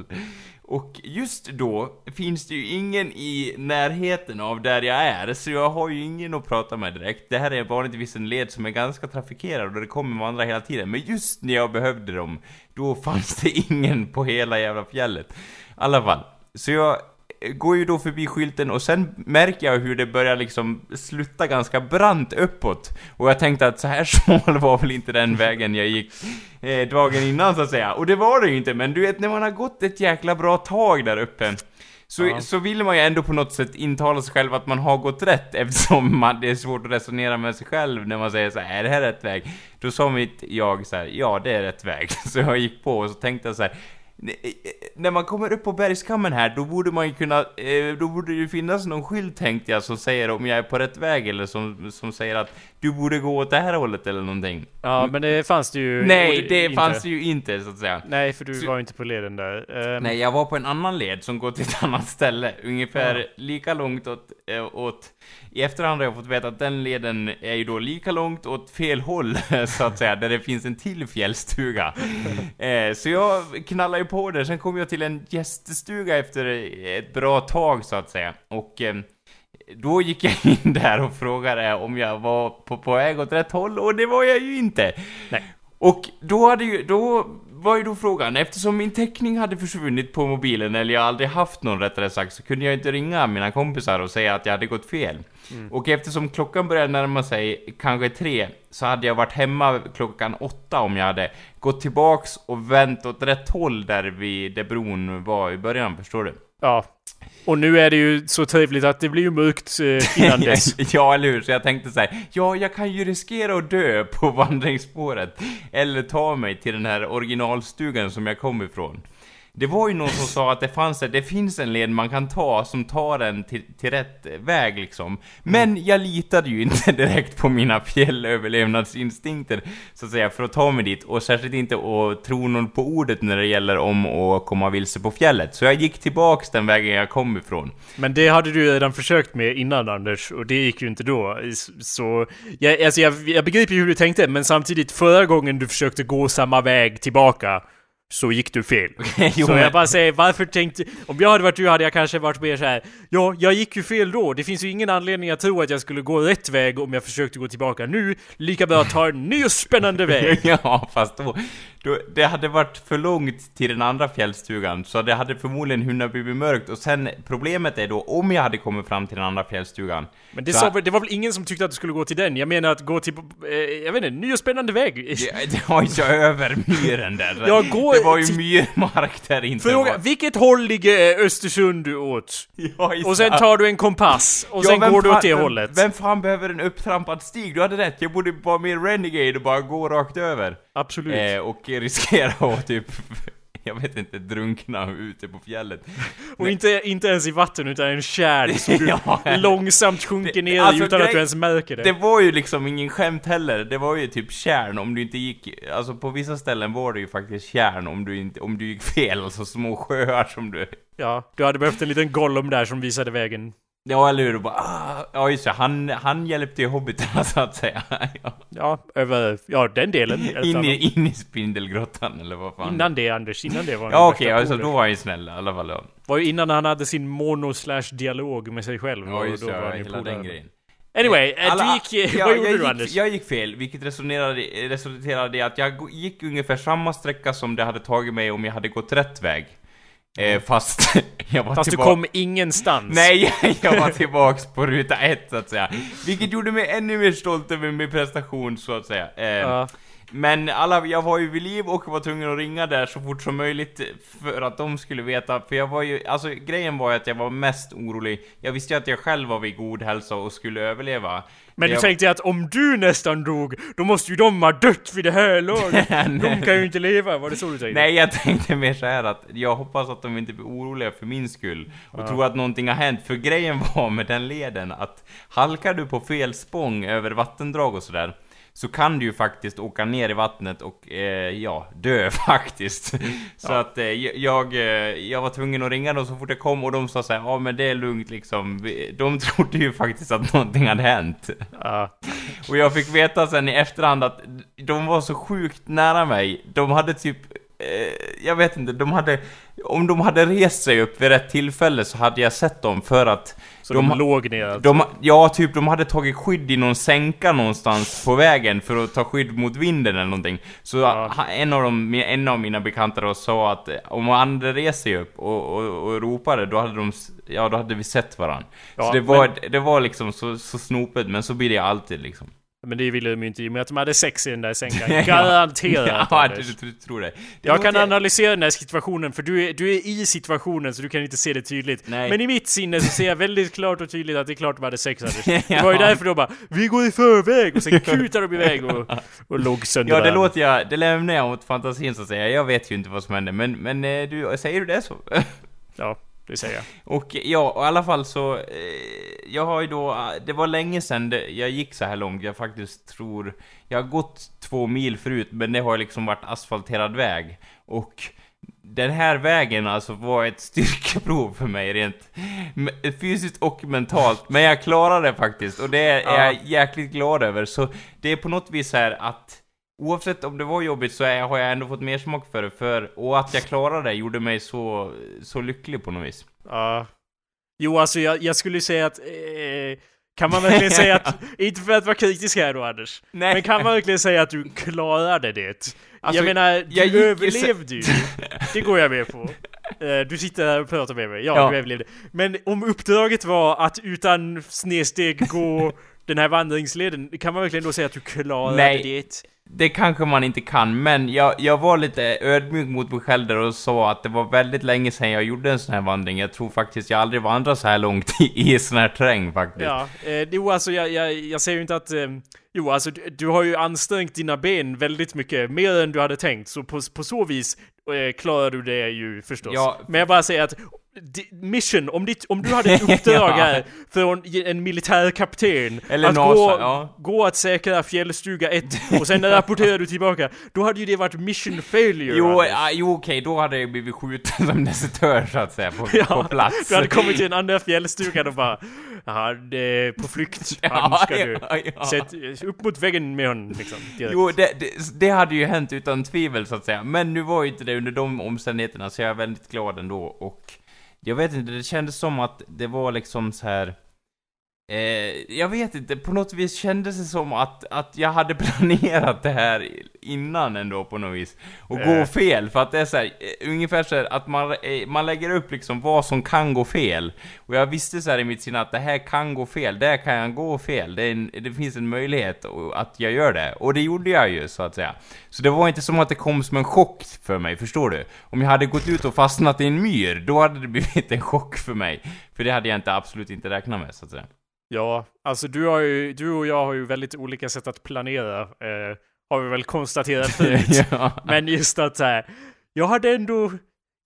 Och just då finns det ju ingen i närheten av där jag är, så jag har ju ingen att prata med direkt. Det här är vanligtvis en led som är ganska trafikerad och det kommer vandra hela tiden. Men just när jag behövde dem, då fanns det ingen på hela jävla fjället. I alla fall. Så jag går ju då förbi skylten och sen märker jag hur det börjar liksom sluta ganska brant uppåt. Och jag tänkte att så här smal var väl inte den vägen jag gick eh, dagen innan så att säga. Och det var det ju inte, men du vet när man har gått ett jäkla bra tag där uppe. Så, Ja. så vill man ju ändå på något sätt intala sig själv att man har gått rätt eftersom man, det är svårt att resonera med sig själv när man säger så här, är det här rätt väg? Då sa mitt jag så här, ja det är rätt väg. Så jag gick på och så tänkte jag så här, "N- eh, när man kommer upp på bergskammen här, då borde man ju kunna, eh, då borde det ju finnas någon skylt tänkte jag som säger om jag är på rätt väg eller som, som säger att du borde gå åt det här hållet eller någonting. Ja, men det fanns det ju... Nej, det inte. fanns det ju inte så att säga. Nej, för du Så- var inte på leden där. Ehm, Nej, jag var på en annan led som går till ett annat ställe. Ungefär Ja. lika långt åt, äh, åt... I efterhand har jag fått veta att den leden är ju då lika långt åt fel håll, så att säga, där det finns en till fjällstuga. eh, så jag knallar ju på där, sen kom jag till en gäststuga efter ett bra tag, så att säga. Och... Eh, då gick jag in där och frågade om jag var på, på väg åt rätt håll, och det var jag ju inte. Nej. Och då hade ju, då var ju då frågan, eftersom min täckning hade försvunnit på mobilen, eller jag aldrig haft någon rättare sagt, så kunde jag inte ringa mina kompisar och säga att jag hade gått fel. Och eftersom klockan började närma sig kanske tre, så hade jag varit hemma klockan åtta om jag hade gått tillbaks och vänt åt rätt håll där vid, där bron var i början, förstår du? Ja. Och nu är det ju så trevligt att det blir ju mörkt eh, innan dess. ja, eller hur? Så jag tänkte så här, ja, jag kan ju riskera att dö på vandringsspåret. Eller ta mig till den här originalstugan som jag kom ifrån. Det var ju någon som sa att det fanns det finns en led man kan ta som tar en till, till rätt väg liksom. Men jag litade ju inte direkt på mina fjällöverlevnadsinstinkter, så att säga, för att ta mig dit. Och särskilt inte att tro någon på ordet när det gäller om att komma vilse på fjället. Så jag gick tillbaks den vägen jag kom ifrån. Men det hade du redan försökt med innan Anders, och det gick ju inte då. Så, jag, alltså jag, jag begriper ju hur du tänkte, men samtidigt förra gången du försökte gå samma väg tillbaka så gick du fel. Så jag bara säger, varför tänkte... Om jag hade varit du hade jag kanske varit mer så här. Ja, jag gick ju fel då. Det finns ju ingen anledning att tro att jag skulle gå rätt väg om jag försökte gå tillbaka nu. Lika bra ta en ny och spännande väg. ja, fast då, då... Det hade varit för långt till den andra fjällstugan, så det hade förmodligen hunnit bli mörkt. Och sen, problemet är då, om jag hade kommit fram till den andra fjällstugan... Men det, så- det var väl ingen som tyckte att du skulle gå till den? Jag menar att gå till... Eh, jag vet inte, ny och spännande väg. Var ju över myren där. Jag går var ju till- myrmark där inte Fråga, var... vilket håll ligger Östersund åt? Ja, Och sen tar du en kompass, och Ja, sen går du åt det vem, hållet. Vem fan behöver en upptrampad stig? Du hade rätt, jag borde vara mer renegade och bara gå rakt över. Absolut. Eh, och riskera att typ, jag vet inte, drunkna ute på fjället. och inte, inte ens i vatten, utan en kärl som Ja. långsamt sjunker Det- ner alltså, utan att grej- du ens märker det. Det var ju liksom ingen skämt heller, det var ju typ kärn om du inte gick, alltså på vissa ställen var det ju faktiskt kärn om du inte, om du gick fel, alltså små sjöar som du... Ja, du hade behövt en liten Gollum där som visade vägen. Ja eller hur, ah, ja just det, han, han hjälpte ju hobbitarna så att säga. ja. Ja, över... Ja, den delen. in, i, in i spindelgrottan eller vad fan. Innan det Anders, innan det var Ja okej, alltså polare. då var han ju snäll i alla fall ja. var ju innan han hade sin mono slash dialog med sig själv. Ja just då det, var ja, hela den grejen. Anyway, eh, Alla- du gick... ja, vad gjorde jag du gick, Anders? Jag gick fel, vilket resulterade i att jag gick ungefär samma sträcka som det hade tagit mig om jag hade gått rätt väg. Eh, fast jag var Fast du tillbaka... kom ingenstans. Nej, jag var tillbaks på ruta ett så att säga. Vilket gjorde mig ännu mer stolt över min prestation så att säga. Eh, Ja. Men alla, jag var ju vid liv och var tvungen att ringa där så fort som möjligt för att de skulle veta, för jag var ju, alltså grejen var ju att jag var mest orolig. Jag visste ju att jag själv var vid god hälsa och skulle överleva. Men du tänkte att om du nästan dog, då måste ju de ha dött vid det här laget. de kan ju inte leva, var det så du tänkte? Nej, jag tänkte mer så här att jag hoppas att de inte blir oroliga för min skull och tror att någonting har hänt. För grejen var med den leden att halkar du på fel spång över vattendrag och sådär så kan du ju faktiskt åka ner i vattnet och, eh, ja, dö faktiskt. Så att eh, jag, eh, jag var tvungen att ringa dem så fort jag kom och de sa såhär, ja men det är lugnt liksom. De trodde ju faktiskt att någonting hade hänt. Ja. Och jag fick veta sen i efterhand att de var så sjukt nära mig. De hade typ, eh, jag vet inte, de hade, om de hade rest sig upp vid rätt tillfälle så hade jag sett dem för att Så de, de, låg ner alltså. de, ja, typ de hade tagit skydd i någon sänka någonstans på vägen för att ta skydd mot vinden eller någonting. Så Ja. en, av dem, en av mina bekanta då sa att eh, om andra reser sig upp och, och, och ropade, då hade de, ja då hade vi sett varandra. Ja, så det var, det var liksom så, så snopet, men så blir det alltid liksom. Men det ville de ju inte i och med att de hade sex i den där sänkan. Ja. Garanterat Ja, du, du, tror det. det Jag kan låter- analysera den här situationen för du är, du är i situationen så du kan inte se det tydligt. Nej. Men i mitt sinne så ser jag väldigt klart och tydligt att det är klart de hade sex Anders. Ja. Det var ju därför de bara 'Vi går i förväg' och sen kutar de iväg och, och låg sönder Ja, det varandra. låter jag, det lämnar jag åt fantasin så att säga. Jag vet ju inte vad som hände, men, men eh, du, säger du det så? Ja, det säger jag. Och ja, och i alla fall så, eh, jag har ju då, det var länge sedan jag gick så här långt, jag faktiskt tror, jag har gått två mil förut, men det har liksom varit asfalterad väg. Och den här vägen alltså var ett styrkeprov för mig rent fysiskt och mentalt, men jag klarade det faktiskt, och det är Ja. jag jäkligt glad över. Så det är på något vis här att Oavsett om det var jobbigt så är, har jag ändå fått mer smak för det, för, och att jag klarade det gjorde mig så, så lycklig på något vis. Ja. Jo, alltså jag, jag skulle säga att... Eh, kan man verkligen säga att... Inte för att vara kritisk här då Anders. Nej. Men kan man verkligen säga att du klarade det? Alltså, jag menar, du jag överlevde ju. Det går jag med på. Eh, Du sitter här och pratar med mig. Ja, Ja. du överlevde. Men om uppdraget var att utan snedsteg gå den här vandringsleden, kan man verkligen då säga att du klarade Nej. det? Det kanske man inte kan, men jag, jag var lite ödmjuk mot mig själv där och sa att det var väldigt länge sedan jag gjorde en sån här vandring. Jag tror faktiskt jag aldrig vandrat så här långt i, i sån här terräng faktiskt. Ja, eh, jo alltså jag, jag, jag säger ju inte att... Eh, jo alltså du, du har ju ansträngt dina ben väldigt mycket, mer än du hade tänkt, så på, på så vis eh, klarar du det ju förstås. Ja. Men jag bara säger att mission, om, ditt, om du hade ett uppdrag Ja. här från en militär kapten Eller att NASA, gå, ja. gå att säkra fjällstuga 1 och sen rapporterar du tillbaka, då hade ju det varit mission failure. Jo, ja, jo okej, då hade jag blivit skjuten som desertör så att säga, på, på plats. Du hade kommit till den andra fjällstugan och bara det är på flykt, han Ja, ska du. ja, ja. Sätt upp mot väggen med honom liksom. direkt. Jo, det, det, det hade ju hänt utan tvivel så att säga. Men nu var ju inte det under de omständigheterna, så jag är väldigt glad ändå. Och jag vet inte, det kändes som att det var liksom så här. Eh, jag vet inte, på något vis kändes det som att, att jag hade planerat det här innan ändå på något vis. Och gå Eh. fel, för att det är så här, eh, ungefär så här att man, eh, man lägger upp liksom vad som kan gå fel. Och jag visste så här i mitt sinne att det här kan gå fel, där kan jag gå fel. Det, en, det finns en möjlighet att jag gör det. Och det gjorde jag ju, så att säga. Så det var inte som att det kom som en chock för mig, förstår du? Om jag hade gått ut och fastnat i en myr, då hade det blivit en chock för mig. För det hade jag inte, absolut inte räknat med, så att säga. Ja, alltså du, har ju, du och jag har ju väldigt olika sätt att planera. Eh, har vi väl konstaterat förut. ja. Men just att såhär, jag hade ändå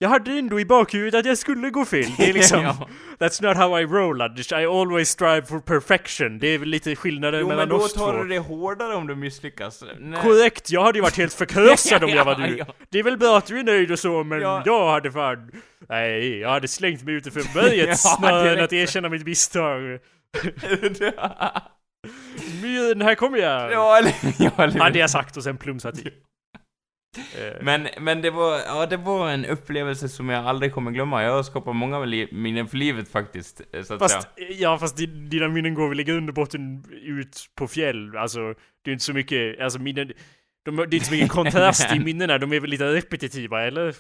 jag hade ändå i bakhuvudet att jag skulle gå fel. Det är liksom, Ja. that's not how I roll Anders. I always strive for perfection. Det är väl lite skillnaden Jo, mellan men då oss tar två. du det hårdare om du misslyckas. Nej. Korrekt, jag hade ju varit helt förkrossad om jag var du. ja. Det är väl bra att du är nöjd och så, men Ja. jag hade fan... Nej, jag hade slängt mig ute från berget Ja, snarare än att erkänna mitt misstag. Myren, här kommer jag! ja, eller, ja, eller Hade jag sagt och sen plumsat i. Eh, Men, men det var, ja det var en upplevelse som jag aldrig kommer glömma. Jag har skapat många minnen för livet faktiskt, eh, så att Fast, säga. ja fast di- dina minnen går väl grund och botten ut på fjäll, alltså det är inte så mycket, alltså minnen, de, det är inte så mycket kontrast i minnena, de är väl lite repetitiva eller?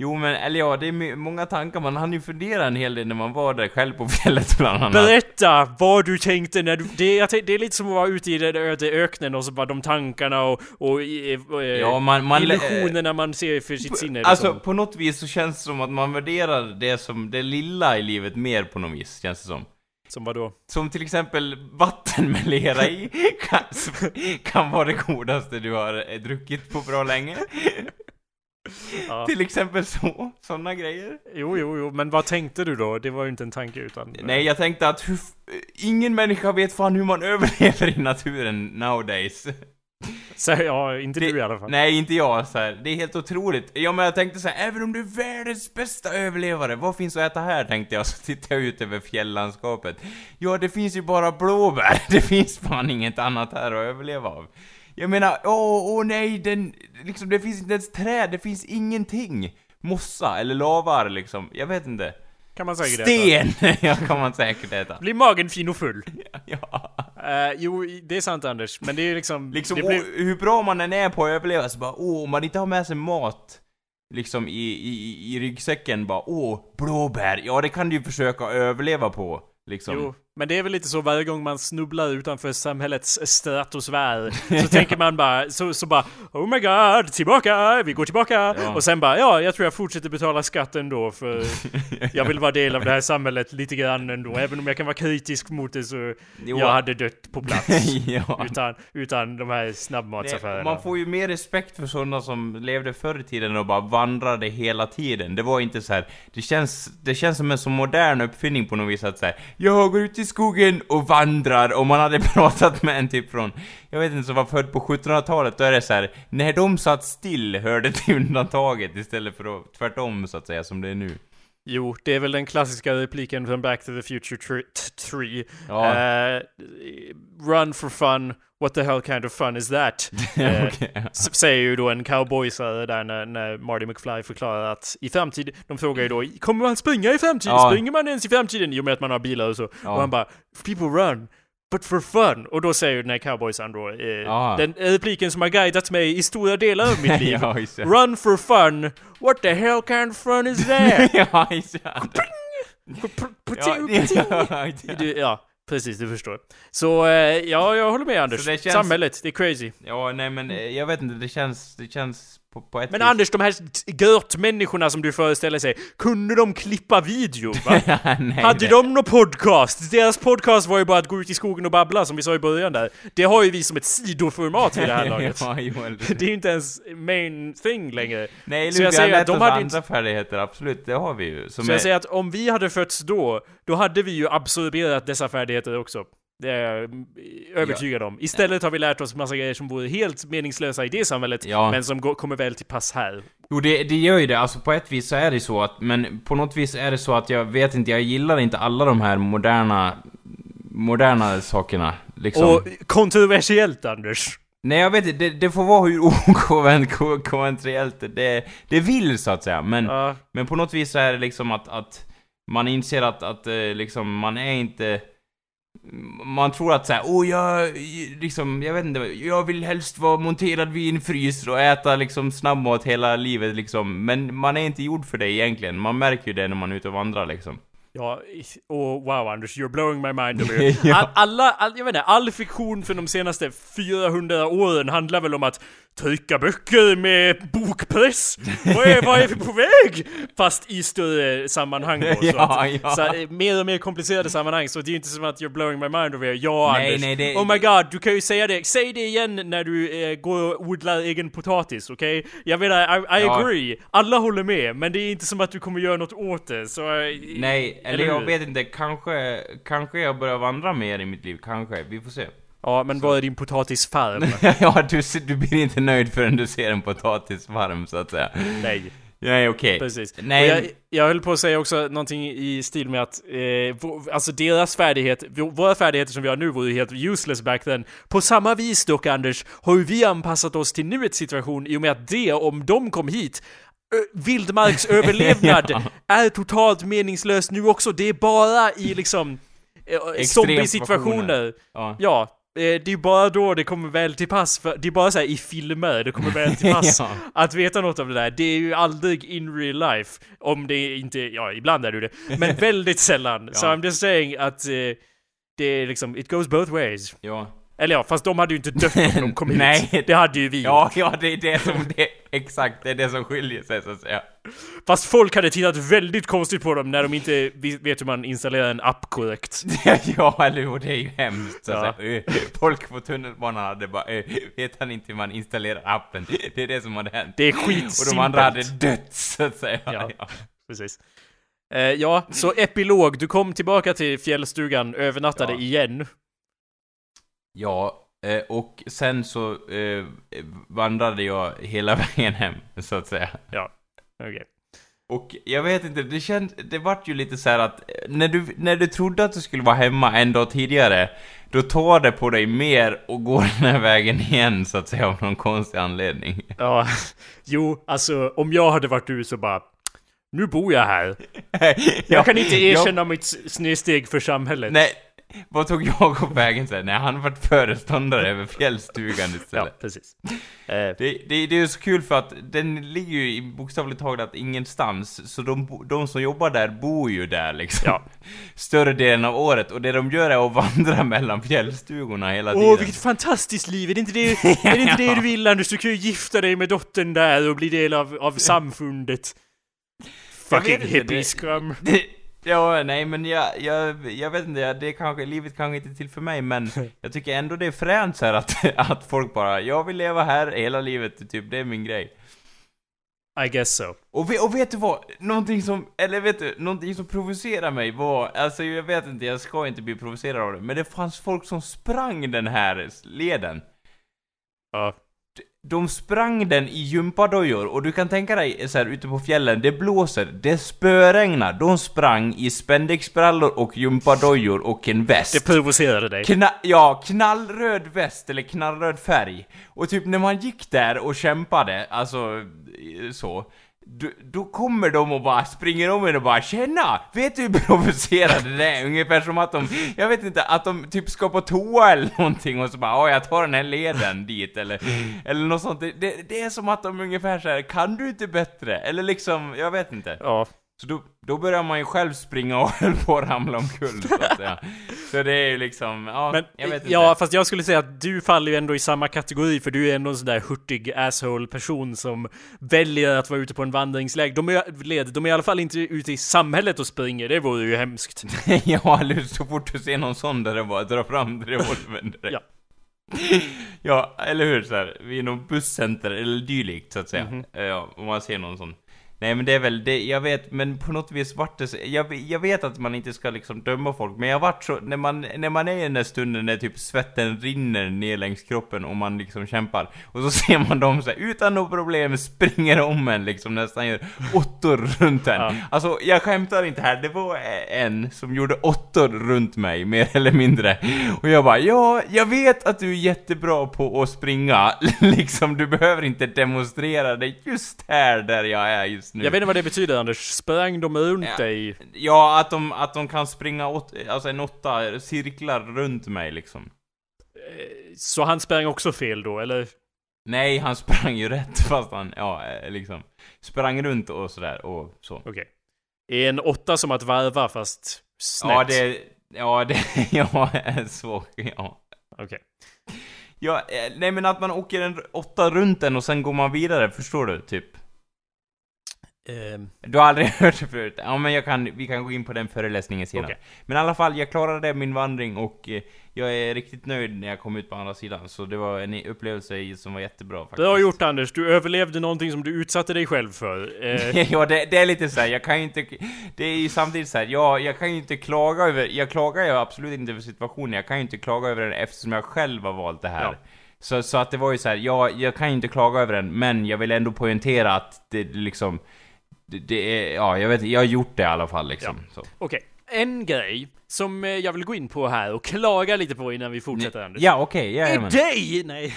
Jo men, eller ja, det är många tankar, man hann ju fundera en hel del när man var där själv på fjället bland annat. Berätta vad du tänkte när du... Det, tänkte, det är lite som att vara ute i den öde öknen och så bara de tankarna och, och, och eh, Ja, man- man- illusionerna man ser för sitt sinne. Liksom. Alltså på något vis så känns det som att man värderar det som, det lilla i livet mer på något vis, känns det som. Som vadå? Som till exempel vatten med lera i kan, kan vara det godaste du har eh, druckit på bra länge. Ja. Till exempel så, sådana grejer. Jo, jo, jo, men vad tänkte du då? Det var ju inte en tanke utan... Nej, jag tänkte att hur, ingen människa vet fan hur man överlever i naturen nowadays. Så, ja, inte Det- du i alla fall. Nej, inte jag så här. Det är helt otroligt. Ja, men jag tänkte så här, även om du är världens bästa överlevare, vad finns att äta här? Tänkte jag, så tittade jag ut över fjälllandskapet. Ja, det finns ju bara blåbär. Det finns fan inget annat här att överleva av. Jag menar, åh, åh nej, den, liksom, det finns inte ens träd, det finns ingenting. Mossa, eller lavar liksom, jag vet inte. Kan man säkert äta. Sten! ja, kan man säkert äta. Blir magen fin och full? Ja. Eh, jo, det är sant Anders, men det är liksom... Liksom, det åh, blir... hur bra man än är på att överleva så bara, åh, om man inte har med sig mat liksom i, i, i ryggsäcken bara, åh, blåbär, ja det kan du ju försöka överleva på. Liksom. Jo, men det är väl lite så varje gång man snubblar utanför samhällets stratosfär Så tänker man bara, så, så bara Oh my god, tillbaka, vi går tillbaka! Ja. Och sen bara, ja, jag tror jag fortsätter betala skatt ändå för jag vill vara del av det här samhället lite grann ändå Även om jag kan vara kritisk mot det så Jo. jag hade dött på plats ja. utan, utan de här snabbmatsaffärerna man får ju mer respekt för sådana som levde förr i tiden och bara vandrade hela tiden. Det var inte så här. det känns, det känns som en så modern uppfinning på något vis att säga Jag går ut i skogen och vandrar och man hade pratat med en typ från, jag vet inte, som var född på 1700-talet, då är det så här. när de satt still hörde till undantaget istället för att, tvärtom så att säga, som det är nu. Jo, det är väl den klassiska repliken från Back to the Future 3 Ja. Eh, Run for fun, what the hell kind of fun is that? Eh, Okej. S- Säger ju då en cowboysare där när, när Marty McFly förklarar att i framtiden, de frågar ju då Kommer man springa i framtiden? Ja. Springer man ens i framtiden? Jo med att man har bilar och så. Ja. Och han bara People run, but for fun. Och då säger den här cowboysaren då eh, Ja. Den repliken som har guidat mig i stora delar av mitt liv. ja. Run for fun, what the hell kind of fun is that? ja, ja, ja, du, ja, precis, du förstår. Så, eh, ja, jag håller med Anders. Känns- Samhället, det är crazy. ja, nej men eh, jag vet inte, det känns, det känns på, på Men vis... Anders, de här gört-människorna som du föreställer sig, kunde de klippa video? Va? nej, Hade nej. de någon podcast? Deras podcast var ju bara att gå ut i skogen och babbla, som vi sa i början där. Det har ju vi som ett sidoformat vid det här laget. ja, jo, eller- Det är ju inte ens main thing längre. Nej, Så Luke, jag säger att de hade andra inte- färdigheter, absolut, det har vi ju. Som Så är... jag säger att om vi hade fötts då, då hade vi ju absorberat dessa färdigheter också. Det är jag övertygad om. Istället har vi lärt oss massa grejer som vore helt meningslösa i det samhället, Ja. men som går, kommer väl till pass här. Jo, det, det gör ju det. Alltså på ett vis så är det så att, men på något vis är det så att jag vet inte, jag gillar inte alla de här moderna, moderna sakerna. Liksom. Och kontroversiellt, Anders. Nej, jag vet inte, det, det får vara hur okonventionellt det, det vill så att säga. Men, Ja. men på något vis så är det liksom att, att man inser att, att eh, liksom, man är inte... Man tror att såhär, åh jag, liksom, jag vet inte, jag vill helst vara monterad vid en frys och äta liksom snabbmat hela livet liksom. Men man är inte gjord för det egentligen. Man märker ju det när man är ute och vandrar liksom. Ja, och wow Anders, you're blowing my mind. Ja. all, alla, all, jag vet inte, all fiktion för de senaste 400 åren handlar väl om att trycka böcker med bokpress. Vad är, vad är vi på väg? Fast i större sammanhang då. Så Ja, att, ja. Så, mer och mer komplicerade sammanhang, så det är ju inte som att you're blowing my mind over here. Ja Nej, Anders, nej, det- oh my god, du kan ju säga det. Säg det igen när du eh, går och odlar egen potatis, okej? Jag menar, I, I Ja. agree. Alla håller med, men det är inte som att du kommer göra något åt det, så... eh, Nej, eller, eller jag vet inte, kanske, kanske jag börjar vandra mer i mitt liv, kanske. Vi får se. Ja, men vad är din potatisfarm? ja, du, du blir inte nöjd förrän du ser en potatisfarm, så att säga. Nej, Nej, okej. precis. Nej. Jag, jag höll på att säga också någonting i stil med att, eh, alltså deras färdighet, vå- våra färdigheter som vi har nu vore ju helt useless back then. På samma vis dock Anders, har ju vi anpassat oss till nuets situation i och med att det, om de kom hit, vildmarksöverlevnad Ja. är totalt meningslöst nu också. Det är bara i liksom eh, zombie-situationer Ja. Ja, det är bara då det kommer väl till pass, för det är bara så här i filmer det kommer väl till pass Ja. att veta något av det där. Det är ju aldrig in real life, om det inte, ja ibland är det det, men väldigt sällan. Så Ja. I'm just saying att eh, det är liksom, it goes both ways. Ja. Eller ja, fast de hade ju inte dött om de kom. Nej. Det hade ju vi. Ja, ja, det är det som, det, exakt, det är det som skiljer sig så att säga. Fast folk hade tittat väldigt konstigt på dem när de inte vet hur man installerar en app korrekt. ja, eller hur, det är ju hemskt. Så Ja. säga. Eh, Folk på tunnelbanan hade bara, eh, vet han inte hur man installerar appen? Det är det som hade hänt. Det är Och skitsimpelt. de andra hade dött, så att säga. Ja. Precis. Eh, ja, så epilog. Du kom tillbaka till fjällstugan, övernattade Ja. igen. Ja, eh, och sen så eh, vandrade jag hela vägen hem, så att säga. Ja, okej. Och jag vet inte, det känns, det vart ju lite så att eh, när du, när du trodde att du skulle vara hemma en dag tidigare, då tar det på dig mer och går den här vägen igen så att säga av någon konstig anledning. Ja, jo, alltså om jag hade varit du så bara... Nu bor jag här. Jag kan inte erkänna mitt s- snedsteg för samhället. Nej, vad tog jag på vägen sen? Nej, han vart föreståndare över fjällstugan Ja, istället. precis. Eh, Det, det, det är så kul för att den ligger ju i bokstavligt talat ingenstans, så de, de som jobbar där bor ju där liksom. Ja. Större delen av året, och det de gör är att vandra mellan fjällstugorna hela tiden. Åh, vilket fantastiskt liv! Är det inte det, är det, inte det du vill Anders? Du kan ju gifta dig med dottern där och bli del av, av samfundet. Fucking vet ja, nej men jag, jag, jag vet inte, det kanske, livet kanske inte är till för mig, men jag tycker ändå det är fränt så att, att folk bara, jag vill leva här hela livet, typ, det är min grej. I guess so. Och, och vet du vad? Någonting som, eller vet du, någonting som provocerar mig var, alltså jag vet inte, jag ska inte bli provocerad av det, men det fanns folk som sprang den här leden. Ja. De sprang den i gympadojor, och du kan tänka dig så här ute på fjällen, det blåser, det spöregnar. De sprang i spendexbrallor och gympadojor och en väst. Det provocerade dig. Kna ja, knallröd väst eller knallröd färg. Och typ när man gick där och kämpade, alltså så. Då, då kommer de och bara springer om en och bara 'Tjena! Vet du hur provocerande det är?' Ungefär som att de, jag vet inte, att de typ ska på toa eller någonting och så bara 'Åh, jag tar den här leden dit' eller, eller något sånt. Det, det, det är som att de ungefär så här, 'Kan du inte bättre?' Eller liksom, jag vet inte. Ja. Så då, då börjar man ju själv springa och höll på att ramla omkull så att säga. Så det är ju liksom, ja, Men, jag vet inte. ja, fast jag skulle säga att du faller ju ändå i samma kategori för du är ändå en sån där hurtig asshole person som väljer att vara ute på en vandringsläger. De är, led, de är i alla fall inte ute i samhället och springer, det vore ju hemskt. ja, eller så fort du ser någon sån där det bara drar fram revolvern direkt. Ja. ja, eller hur? Så här, vid någon busscenter eller dylikt så att säga. Mhm. Ja, om man ser någon sån. Nej men det är väl det, jag vet, men på något vis vart det så, jag, jag vet att man inte ska liksom döma folk, men jag vart så, när man, när man är i den där stunden när typ svetten rinner ner längs kroppen och man liksom kämpar, och så ser man dem så här, utan något problem springer om en liksom, nästan gör åttor runt en. Ja. Alltså, jag skämtar inte här, det var en som gjorde åttor runt mig, mer eller mindre. Och jag bara, ja, jag vet att du är jättebra på att springa, liksom, du behöver inte demonstrera det just här där jag är just nu. Jag vet inte vad det betyder Anders, sprang de runt Ja. dig? Ja, att de, att de kan springa åt, alltså en åtta cirklar runt mig liksom. Så han sprang också fel då, eller? Nej, han sprang ju rätt fast han, ja, eh, liksom. Sprang runt och sådär och så. Okej. Är en åtta som att varva fast snett? Ja, det, ja, det, ja, så, ja. Okej. Ja, eh, nej men att man åker en åtta runt den och sen går man vidare, förstår du? Typ. Ehm, Du har aldrig hört det förut? Ja men jag kan, vi kan gå in på den föreläsningen senare. Okej. Men i alla fall, jag klarade min vandring och eh, jag är riktigt nöjd när jag kom ut på andra sidan. Så det var en upplevelse som var jättebra faktiskt. Bra gjort Anders, du överlevde någonting som du utsatte dig själv för. Eh, ja, det, det är lite så här, jag kan ju inte... Det är ju samtidigt så här, ja, jag kan ju inte klaga över... Jag klagar ju absolut inte över situationen, jag kan ju inte klaga över den eftersom jag själv har valt det här. Ja. Så, så att det var ju så här, ja, jag kan ju inte klaga över den, men jag vill ändå poängtera att det liksom... Det, det är, ja, jag vet jag har gjort det i alla fall liksom. Så. Okej, en grej som eh, jag vill gå in på här och klaga lite på innan vi fortsätter Anders. Ja, okej, Är jajamän. dig! Nej,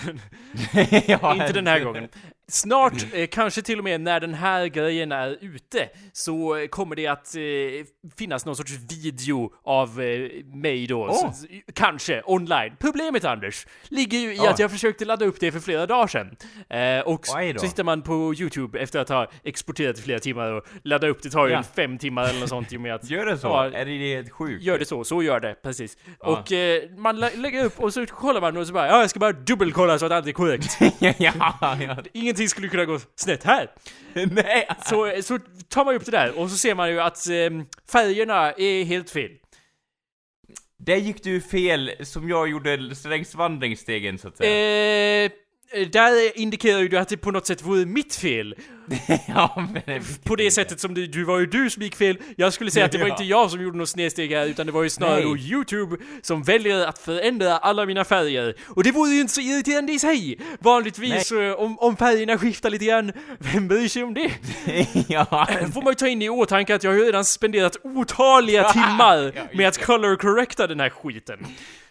ja, inte den här gången. Snart, eh, kanske till och med när den här grejen är ute, så kommer det att eh, finnas någon sorts video av eh, mig då. Åh. Så, kanske, online. Problemet Anders, ligger ju i Ja. att jag försökte ladda upp det för flera dagar sedan. Eh, och så hittar man på YouTube efter att ha exporterat i flera timmar och ladda upp det tar ju Ja. en fem timmar eller något sånt i och med att Gör det så? Ja. Är det helt sjukt? Gör det så, så gör det, precis. Ja. Och eh, man lä- lägger upp och så kollar man och så bara ja, jag ska bara dubbelkolla så att allt är korrekt. ja, ja. Ingenting skulle kunna gå snett här. Nej! Så, så tar man upp det där och så ser man ju att eh, färgerna är helt fel. Där gick du fel som jag gjorde längs vandringsstegen så att säga. Eh, där indikerar ju du att det på något sätt vore mitt fel. ja, men... På det sättet som du, du var ju du som gick fel. Jag skulle säga att det var inte jag som gjorde något snedsteg här, utan det var ju snarare då YouTube som väljer att förändra alla mina färger. Och det vore ju inte så irriterande i sig! Vanligtvis, eh, om, om färgerna skiftar lite grann, vem bryr sig om det? ja. får man ju ta in i åtanke att jag har ju redan spenderat otaliga timmar med att color correcta den här skiten.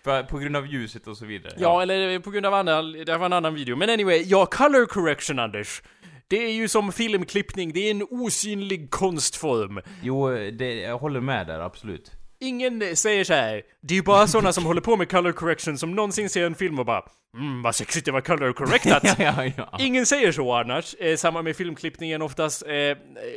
För, på grund av ljuset och så vidare. Ja, eller på grund av andra, det här var en annan video. Men anyway, ja, color correction Anders. Det är ju som filmklippning, det är en osynlig konstform. Jo, det, jag håller med där, absolut. Ingen säger så här. det är ju bara sådana som håller på med color correction som någonsin ser en film och bara Mm, vad sexigt det var color correctat. ja, ja. Ingen säger så annars, eh, samma med filmklippningen oftast. Eh,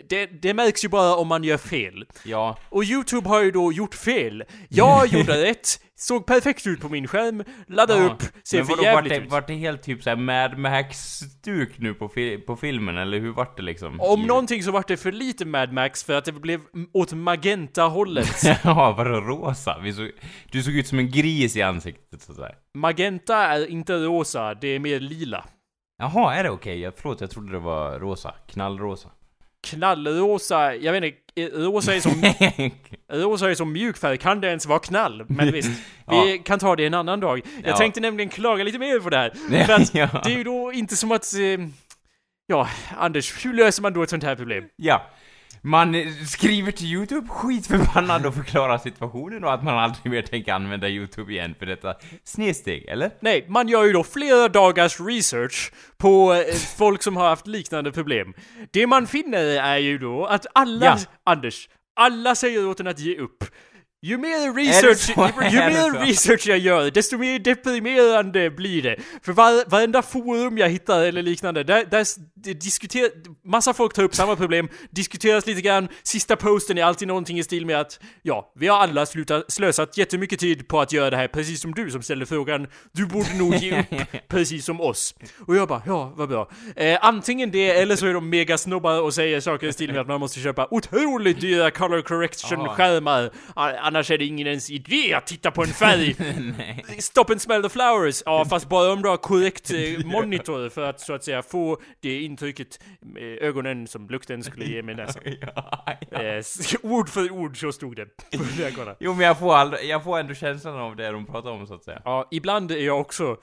det, det märks ju bara om man gör fel. Ja, Och YouTube har ju då gjort fel. Jag gjorde rätt, såg perfekt ut på min skärm, laddade ja. upp, ser för vadå, vart jävligt det, ut. vart det helt typ såhär Mad Max-stuk nu på, fi på filmen, eller hur vart det liksom? Om I- någonting så vart det för lite Mad Max för att det blev åt magenta-hållet. ja, vadå rosa? Såg, du såg ut som en gris i ansiktet så att säga. Magenta är inte rosa, det är mer lila. Jaha, är det okej? Jag, förlåt, jag trodde det var rosa. Knallrosa. Knallrosa, jag vet inte, eh, rosa är som, rosa är som mjukfärg, kan det ens vara knall? Men visst, vi kan ta det en annan dag. Jag Ja. tänkte nämligen klaga lite mer på det här. För att ja. det är ju då inte som att, eh, ja, Anders, hur löser man då ett sånt här problem? ja. Man skriver till YouTube skitförbannad och förklarar situationen och att man aldrig mer tänker använda YouTube igen för detta snedsteg, eller? Nej, man gör ju då flera dagars research på eh, folk som har haft liknande problem. Det man finner är ju då att alla, Ja. Anders, alla säger åt en att ge upp. Ju mer research, ju mer research jag gör, desto mer deprimerande blir det. För var, varenda forum jag hittar eller liknande, där, där diskuterar, massa folk tar upp samma problem, diskuteras lite grann, sista posten är alltid någonting i stil med att ja, vi har alla slutat, slösat jättemycket tid på att göra det här, precis som du som ställde frågan, du borde nog ge upp, precis som oss. Och jag bara, ja, vad bra. Eh, antingen det, eller så är de mega snobbar och säger saker i stil med att man måste köpa otroligt dyra color correction-skärmar, A- annars är det ingen ens idé att titta på en färg. Stop and smell the flowers! Ja, fast bara om du har korrekt eh, monitor för att så att säga få det intrycket med ögonen som lukten skulle ge med näsan. ja, ja. Eh, ord för ord så stod det på. Jo, men jag får, aldrig, jag får ändå känslan av det de pratar om, så att säga. Ja, ibland är jag också,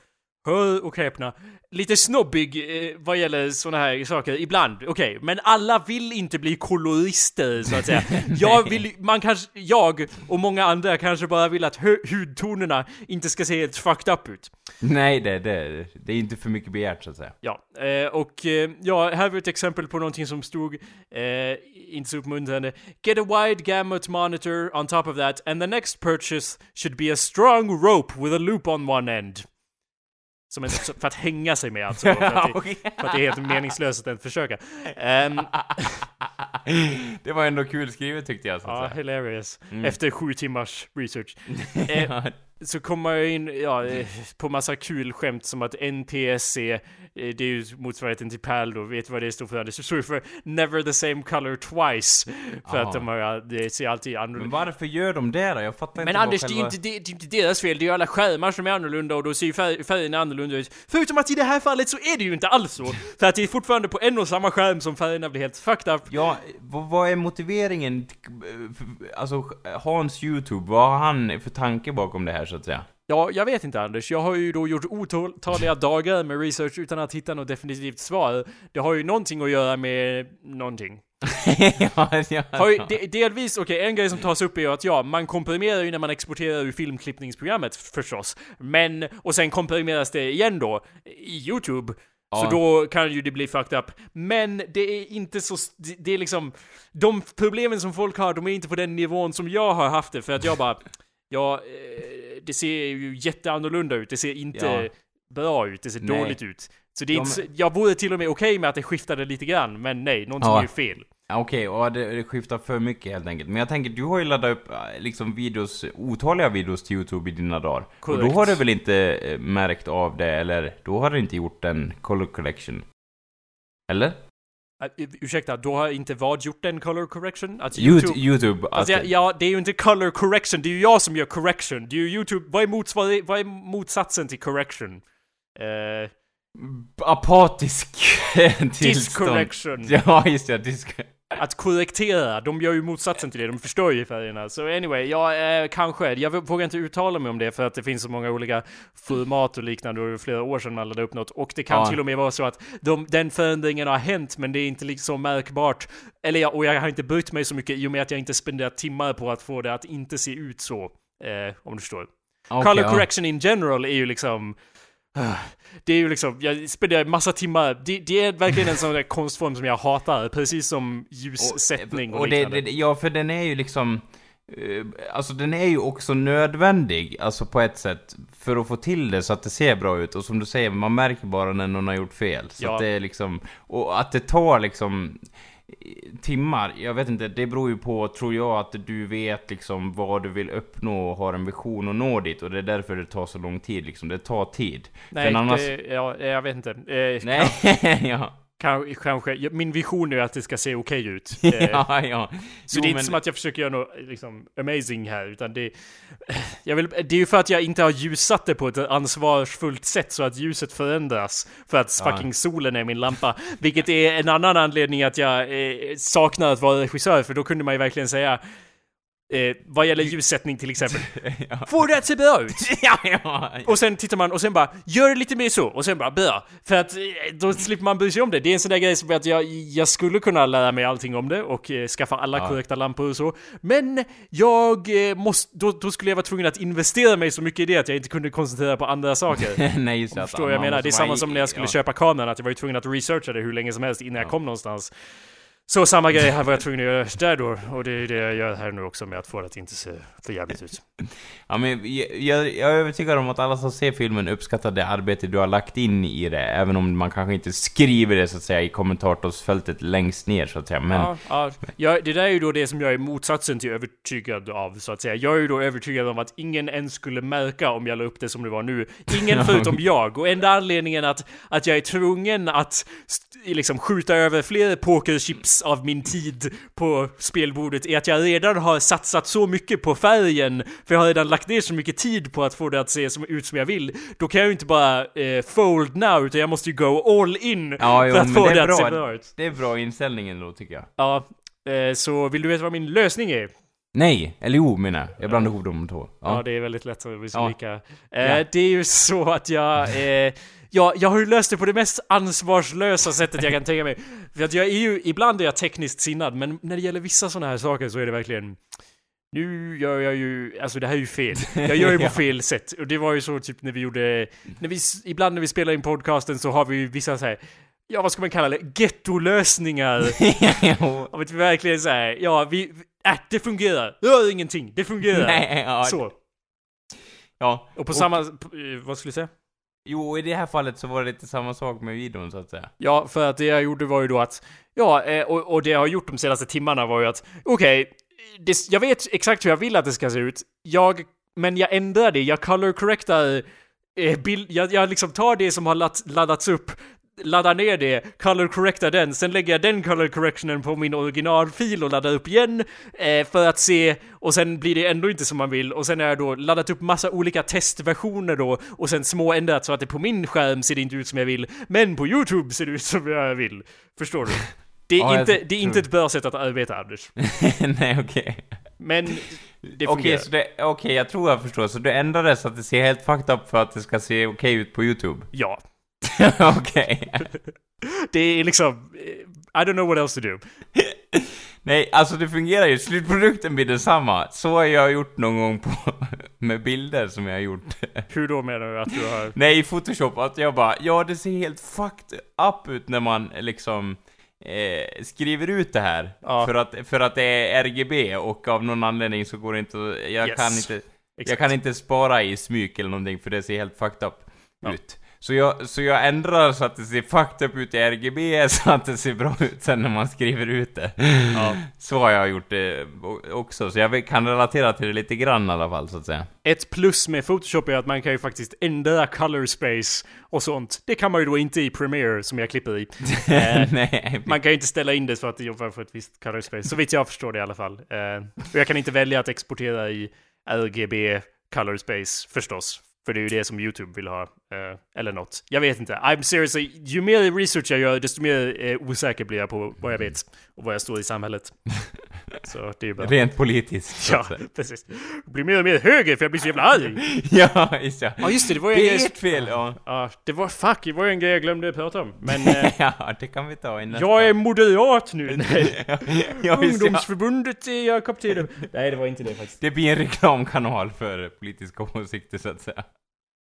hör och häpna, lite snobbig eh, vad gäller såna här saker. Ibland, okej. men alla vill inte bli kolorister, så att säga. Jag vill, man kanske, jag och många andra kanske bara vill att hudtonerna inte ska se helt fucked up ut. Nej, det, det, det är inte för mycket begärt, så att säga. Ja, eh, och eh, ja, här var ett exempel på någonting som stod, eh, inte så uppmuntrande. Get a wide gamut monitor on top of that and the next purchase should be a strong rope with a loop on one end. Som en, för att hänga sig med alltså. För att, det, för att det är helt meningslöst att ens försöka. Ehm, det var ändå kul skrivet tyckte jag, så ja, hilarious. Mm. Efter sju timmars research. Eh, så kommer jag in ja, eh, på massa kul skämt som att NTSC, eh, det är ju motsvarigheten till PAL då, vet du vad det står för? Det står för Never the same color twice. För Ah. att de har, det ser alltid Men annorlunda varför gör de det då? Jag fattar inte men Anders, det är själva- inte, det, det är inte deras fel, det är ju alla skärmar som är annorlunda och då ser ju färg, färgen annorlunda ut. Förutom att i det här fallet så är det ju inte alls så. För att det är fortfarande på en och samma skärm som färgerna blir helt fucked up. Ja, vad, är motiveringen? Alltså, Hans YouTube, vad har han för tanke bakom det här, så att säga? Ja, jag vet inte Anders. Jag har ju då gjort otaliga dagar med research utan att hitta något definitivt svar. Det har ju någonting att göra med någonting. ja, ja, ju, ja. de, delvis, okej, en grej som tas upp är ju att ja, man komprimerar ju när man exporterar ur filmklippningsprogrammet förstås. Men, och sen komprimeras det igen då i YouTube. Så Ja. då kan ju det bli fucked up. Men det är inte så... Det är liksom... De problemen som folk har, de är inte på den nivån som jag har haft det. För att jag bara... Ja, eh, det ser ju jätteannorlunda ut. Det ser inte Ja. bra ut. Det ser Nej. dåligt ut. Så det är Ja, inte så, jag vore till och med okej med att det skiftade lite grann. Men nej, någonting Ja. är ju fel. Okej, och det, det skiftar för mycket helt enkelt. Men jag tänker, du har ju laddat upp eh, liksom videos, otaliga videos till YouTube i dina dagar. Och Korrekt. då har du väl inte eh, märkt av det, eller då har du inte gjort en color collection? Eller? Uh, ursäkta, då har inte vad gjort den color correction? Alltså YouTube, YouTube Alltså, alltså, ja, det är ju inte color correction, det är ju jag som gör correction. Det är ju YouTube, vad är, mots, vad är, motsatsen till correction? Eh, apatisk tillstånd. discorrection. Ja, just det, disk... Att korrektera, de gör ju motsatsen till det, de förstör ju färgerna. Så anyway, ja, eh, kanske. Jag vågar inte uttala mig om det för att det finns så många olika format och liknande och det är flera år sedan man laddade upp något. Och det kan Ja. till och med vara så att de, den förändringen har hänt men det är inte liksom märkbart. Eller ja, och jag har inte brytt mig så mycket i och med att jag inte spenderat timmar på att få det att inte se ut så. Eh, om du förstår. Okej, Color ja. correction in general är ju liksom... ah, Det är ju liksom, jag spenderar massa timmar, det, det är verkligen en sån där konstform som jag hatar, precis som ljussättning och, och det, liknande. det, Ja, för den är ju liksom... eh, Alltså den är ju också nödvändig, alltså på ett sätt, för att få till det så att det ser bra ut. Och som du säger, man märker bara när någon har gjort fel. Så Ja. att det är liksom... Och att det tar liksom timmar, jag vet inte, det beror ju på, tror jag, att du vet liksom vad du vill uppnå och har en vision att nå dit. Och det är därför det tar så lång tid liksom, det tar tid. Nej, annars... det, ja, jag vet inte. Eh, Nej, ja. Kan, kanske, min vision är att det ska se okej ut. Eh, ja, ja. Så Jo, det är inte men- som att jag försöker göra något liksom, amazing här, utan det... Jag vill, det är ju för att jag inte har ljusat det på ett ansvarsfullt sätt så att ljuset förändras. För att fucking solen är min lampa. Vilket är en annan anledning att jag eh, saknar att vara regissör, för då kunde man ju verkligen säga Eh, vad gäller ljussättning till exempel. Får det att se bra ut? ja, ja. Och sen tittar man och sen bara, gör det lite mer så, och sen bara bra. För att eh, då slipper man bry sig om det. Det är en sån där grej som att jag, jag skulle kunna lära mig allting om det och eh, skaffa alla Ja. korrekta lampor och så. Men jag eh, måste, då, då skulle jag vara tvungen att investera mig så mycket i det att jag inte kunde koncentrera på andra saker. Nej, just det. Förstår jag menar? Det är samma som när jag skulle ja. köpa kameran, att jag var tvungen att researcha det hur länge som helst innan jag kom någonstans. Så samma grej här var jag tvungen att göra där då, och det är det jag gör här nu också med att få det att inte se för jävligt ut. Ja, men jag, jag, jag är övertygad om att alla som ser filmen uppskattar det arbete du har lagt in i det, även om man kanske inte skriver det så att säga i kommentarsfältet längst ner så att säga. Men Ja, ja. Jag, det där är ju då det som jag är motsatsen till övertygad av, så att säga. Jag är ju då övertygad om att ingen ens skulle märka om jag la upp det som det var nu. Ingen förutom jag. Och enda anledningen att, att jag är tvungen att liksom skjuta över fler pokerchips av min tid på spelbordet är att jag redan har satsat så mycket på färgen, för jag har redan lagt ner så mycket tid på att få det att se som, ut som jag vill. Då kan jag ju inte bara eh, fold now, utan jag måste ju go all in ja, jo, för att få det det, att se bra. bra ut. Det är bra inställningen då tycker jag. Ja, eh, så vill du veta vad min lösning är? Nej, eller jo menar jag. Jag blandar ihop de två. Ja, Ja. det är väldigt lätt att bli så Ja. lika. Eh, Ja. Det är ju så att jag... Eh, ja, jag har ju löst det på det mest ansvarslösa sättet jag kan tänka mig. För att jag är ju... Ibland är jag tekniskt sinnad, men när det gäller vissa sådana här saker så är det verkligen... Nu gör jag ju, alltså det här är ju fel. Jag gör ju på fel sätt. Och det var ju så typ när vi gjorde, när vi, ibland när vi spelar in podcasten så har vi ju vissa så här, ja vad ska man kalla det, gettolösningar. Att vi verkligen säger, ja vi, äh, det fungerar, rör ingenting, det fungerar. Nej, ja. Så. Ja. Och på samma, p- eh, vad skulle du säga? Jo, i det här fallet så var det lite samma sak med videon så att säga. Ja, för att det jag gjorde var ju då att, ja, eh, och, och det jag har gjort de senaste timmarna var ju att, okej, det- jag vet exakt hur jag vill att det ska se ut, jag, men jag ändrar det, jag color correctar eh, bild, jag, jag liksom tar det som har ladd, laddats upp, laddar ner det, color correctar den, sen lägger jag den color correctionen på min originalfil och laddar upp igen eh, för att se, och sen blir det ändå inte som man vill, och sen har jag då laddat upp massa olika testversioner då, och sen små ändrat så att det på min skärm ser det inte ut som jag vill, men på YouTube ser det ut som jag vill. Förstår du? Det är, Ja, inte, det är inte ett bra sätt att arbeta, Anders. Nej, okej. Men det Okej, fungerar. så det, okej, jag tror jag förstår. Så du ändrade så att det ser helt fucked up för att det ska se okej ut på YouTube? Ja. okej. Det är liksom... eh, I don't know what else to do. Nej, alltså det fungerar ju. Slutprodukten blir detsamma. Så har jag gjort någon gång på, med bilder som jag har gjort. Hur då menar du att du har... Nej, i Photoshop, att jag bara, ja det ser helt fucked up ut när man liksom eh, skriver ut det här. Ja. För, att, för att det är RGB och av någon anledning så går det inte jag Yes. kan inte, jag Exakt. kan inte spara i smyk eller någonting för det ser helt fucked up Ja. ut. Så jag, så jag ändrar så att det ser fucked up ut i RGB så att det ser bra ut sen när man skriver ut det. Ja. Så har jag gjort det också, så jag kan relatera till det lite grann i alla fall så att säga. Ett plus med Photoshop är att man kan ju faktiskt ändra color space och sånt. Det kan man ju då inte i Premiere som jag klipper i. Eh, Nej, Man kan ju inte ställa in det så att det jobbar för ett visst color space, så vitt jag förstår det i alla fall. Eh, och jag kan inte välja att exportera i RGB color space förstås. För det är ju det som YouTube vill ha. eh, eller något. Jag vet inte. I'm seriously, ju mer research jag gör, desto mer eh, osäker blir jag på vad jag vet. Och vad jag står i samhället. så det är ju bara... rent politiskt. Ja, precis. Jag blir mer och mer höger för jag blir så jävla arg. ja, just ja. Ja just det, det var ju en Det grej... är ert fel, ja. Ja, det var fuck, det var ju en grej jag glömde prata om. Men eh, ja, det kan vi ta i nästa. jag är moderat nu. Nej. ja. Ungdomsförbundet är Jakob Tidum. Nej, det var inte det faktiskt. Det blir en reklamkanal för politiska åsikter så att säga.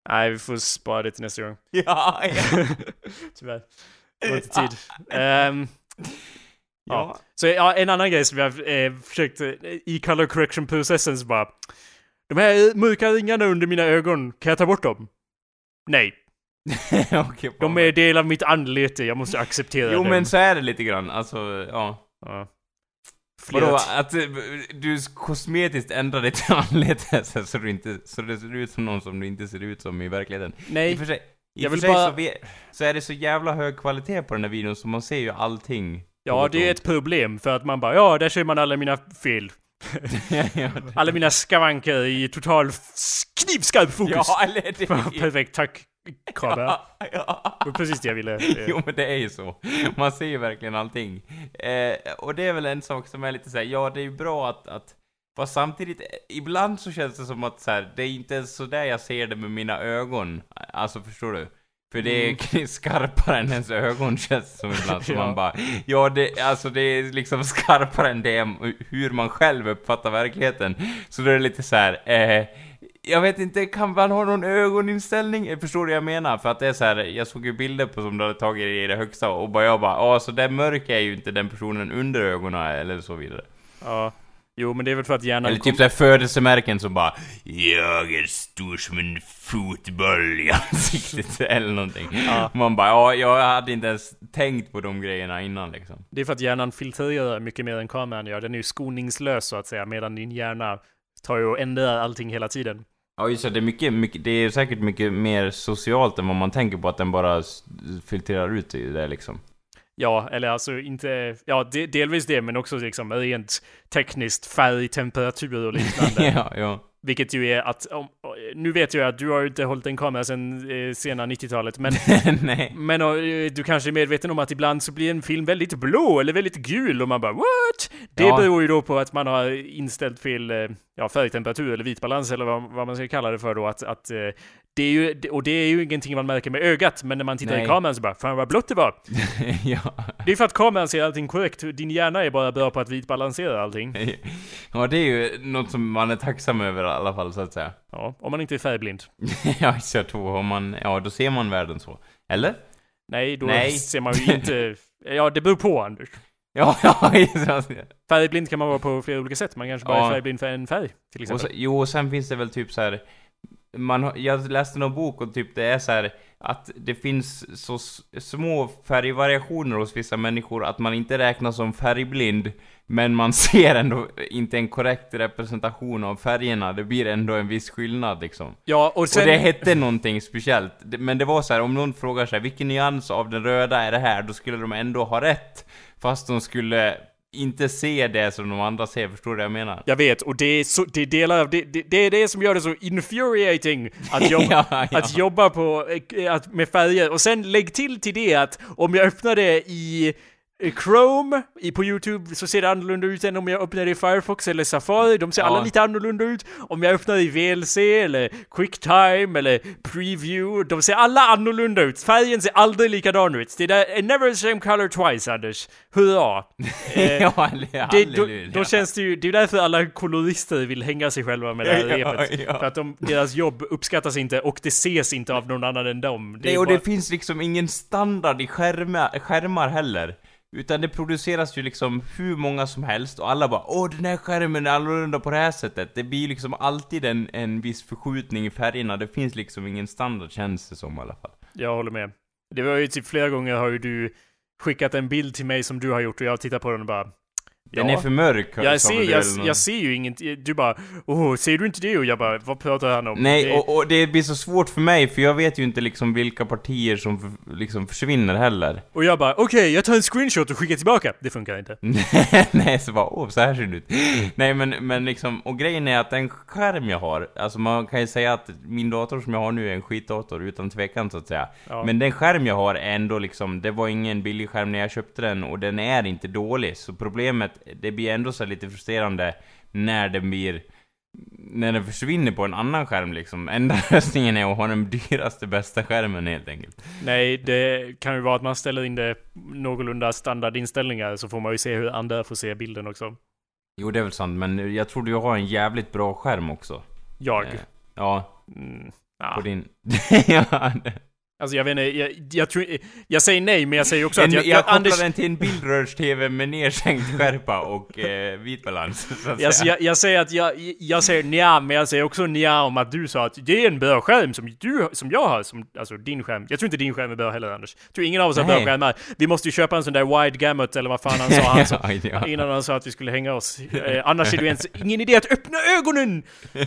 Nej, vi får spara det till nästa gång. Ja, ja. Tyvärr. Det var inte tid. Ehm, ja. så ja, en annan grej som jag eh, försökt eh, i color correction processen så bara. De här mörka ringarna under mina ögon, kan jag ta bort dem? Nej, Okej, de är del av mitt anlete, jag måste acceptera Jo dem. men så är det lite grann, alltså, ja. Ja. Vadå, Fler- att eh, du kosmetiskt ändrar ditt anlete så, du inte, så det ser ut som någon som du inte ser ut som i verkligheten. I Nej, och för sig, i Jag och för vill sig bara- så, vi, så är det så jävla hög kvalitet på den här videon så man ser ju allting. ja det är ett problem för att man bara ja, där ser man alla mina fel. Alla mina skavanker i total knivskarp fokus. ja, eller det Perfekt, tack Krabe. Ja, ja. Det var precis det jag ville. eh, Jo men det är ju så. Man ser ju verkligen allting. Eh, och det är väl en sak som är lite såhär, ja det är ju bra att, att Fast samtidigt, eh, ibland så känns det som att så här, det är inte ens så där jag ser det med mina ögon. Alltså förstår du? För det är skarpare än ens ögon känns som ibland. Så Ja. man bara, ja det, alltså det är liksom skarpare än det, hur man själv uppfattar verkligheten. Så då är det lite så här, eh, jag vet inte, kan man ha någon ögoninställning? Eh, Förstår du vad jag menar? För att det är så här, jag såg ju bilder på som du hade tagit i det högsta och bara jag bara, ja så det mörka är ju inte den personen under ögonen eller så vidare. Ja. Jo, men det är väl för att hjärnan... Eller typ såhär födelsemärken som bara Jag är stor som en fotboll i ansiktet eller någonting. Ja. Man bara, ja jag hade inte ens tänkt på de grejerna innan liksom. Det är för att hjärnan filtrerar mycket mer än kameran gör. Den är ju skoningslös så att säga, medan din hjärna tar ju och ändrar allting hela tiden. Ja just det, det är mycket, mycket, det är säkert mycket mer socialt än vad man tänker på att den bara filtrerar ut det liksom. Ja, eller alltså inte... Ja, de, delvis det, men också liksom rent tekniskt färg, temperatur och liknande. ja, ja. Vilket ju är att... Om, nu vet jag att du har inte hållit en kamera sedan eh, sena 90-talet, men... Men eh, du kanske är medveten om att ibland så blir en film väldigt blå eller väldigt gul och man bara what? Det Ja. beror ju då på att man har inställt fel eh, ja, färgtemperatur eller vitbalans eller vad, vad man ska kalla det för då. Att, att, eh, det är ju, och det är ju ingenting man märker med ögat, men när man tittar Nej. i kameran så bara fan vad blått det var. ja. Det är för att kameran ser allting korrekt. Din hjärna är bara bra på att vitbalansera allting. ja, det är ju något som man är tacksam över i alla fall så att säga. Ja, om man inte är färgblind. ja, jag tror om man, ja då ser man världen så. Eller? Nej, då Nej. ser man ju inte... Ja, det beror på Anders. Ja, ja, just det. Färgblind kan man vara på flera olika sätt. Man kanske bara Ja. är färgblind för en färg, till Och exempel. så, jo, och sen finns det väl typ så här. Man, jag läste någon bok och typ det är så här att det finns så små färgvariationer hos vissa människor att man inte räknas som färgblind men man ser ändå inte en korrekt representation av färgerna. Det blir ändå en viss skillnad liksom. Ja, och sen... Och det hette någonting speciellt. Men det var så här, om någon frågar sig vilken nyans av den röda är det här? Då skulle de ändå ha rätt. Fast de skulle inte se det som de andra ser, förstår du vad jag menar? Jag vet, och det är, så, det är delar av det, det, det är det som gör det så infuriating att jobba, Ja, ja. Att jobba på, eh, att, med färger. Och sen lägg till till det att om jag öppnar det i Chrome på YouTube så ser det annorlunda ut än om jag öppnar det i Firefox eller Safari. De ser Ja. alla lite annorlunda ut. Om jag öppnar i VLC eller Quicktime eller Preview. De ser alla annorlunda ut. Färgen ser aldrig likadan ut. Det är never the same color twice, Anders. Hurra! Eh, ja, eller det, då, då känns det ju, det är därför alla kolorister vill hänga sig själva med det här repet. ja. För att de, deras jobb uppskattas inte och det ses inte av någon annan än dem. Det Nej, och bara- det finns liksom ingen standard i skärmar, skärmar heller. Utan det produceras ju liksom hur många som helst och alla bara Åh den här skärmen är annorlunda på det här sättet. Det blir liksom alltid en, en viss förskjutning i färgerna. Det finns liksom ingen standard känns det som i alla fall. Jag håller med. Det var ju typ flera gånger har ju du skickat en bild till mig som du har gjort och jag har tittat på den och bara den Ja. är för mörk jag ser, jag, jag ser ju inget, du bara Åh, ser du inte det? Och jag bara, vad pratar han om? Nej, det, och, och det blir så svårt för mig för jag vet ju inte liksom vilka partier som för, liksom försvinner heller. och jag bara, okej, jag tar en screenshot och skickar tillbaka. Det funkar inte. Nej, så bara åh, så här ser det ut. Nej, men, men liksom, och grejen är att den skärm jag har, alltså man kan ju säga att min dator som jag har nu är en skitdator utan tvekan så att säga. Ja. Men den skärm jag har är ändå liksom, det var ingen billig skärm när jag köpte den och den är inte dålig. Så problemet, det blir ändå så lite frustrerande när den blir när den försvinner på en annan skärm liksom. Enda lösningen är att ha den dyraste bästa skärmen helt enkelt. Nej, det kan ju vara att man ställer in det någorlunda standardinställningar så får man ju se hur andra får se bilden också. Jo, det är väl sant, men jag tror du har en jävligt bra skärm också. Jag. Eh, Ja, Mm, på ja. din... ja, Alltså jag vet inte, jag, jag tror jag säger nej men jag säger också en, att jag, jag, jag, kopplar Anders, den till en bildrörs-TV med nedsänkt skärpa och eh, vit balans, så att jag, säga. jag, jag säger att jag, jag säger nja, men jag säger också nja om att du sa att det är en bra skärm som du, som jag har, som, alltså din skärm. Jag tror inte din skärm är bra heller Anders. Jag tror ingen av oss har bra skärmar. Vi måste ju köpa en sån där wide gamut eller vad fan han sa. Han sa ja. Innan han sa att vi skulle hänga oss. Eh, annars är det ju ens ingen idé att öppna ögonen!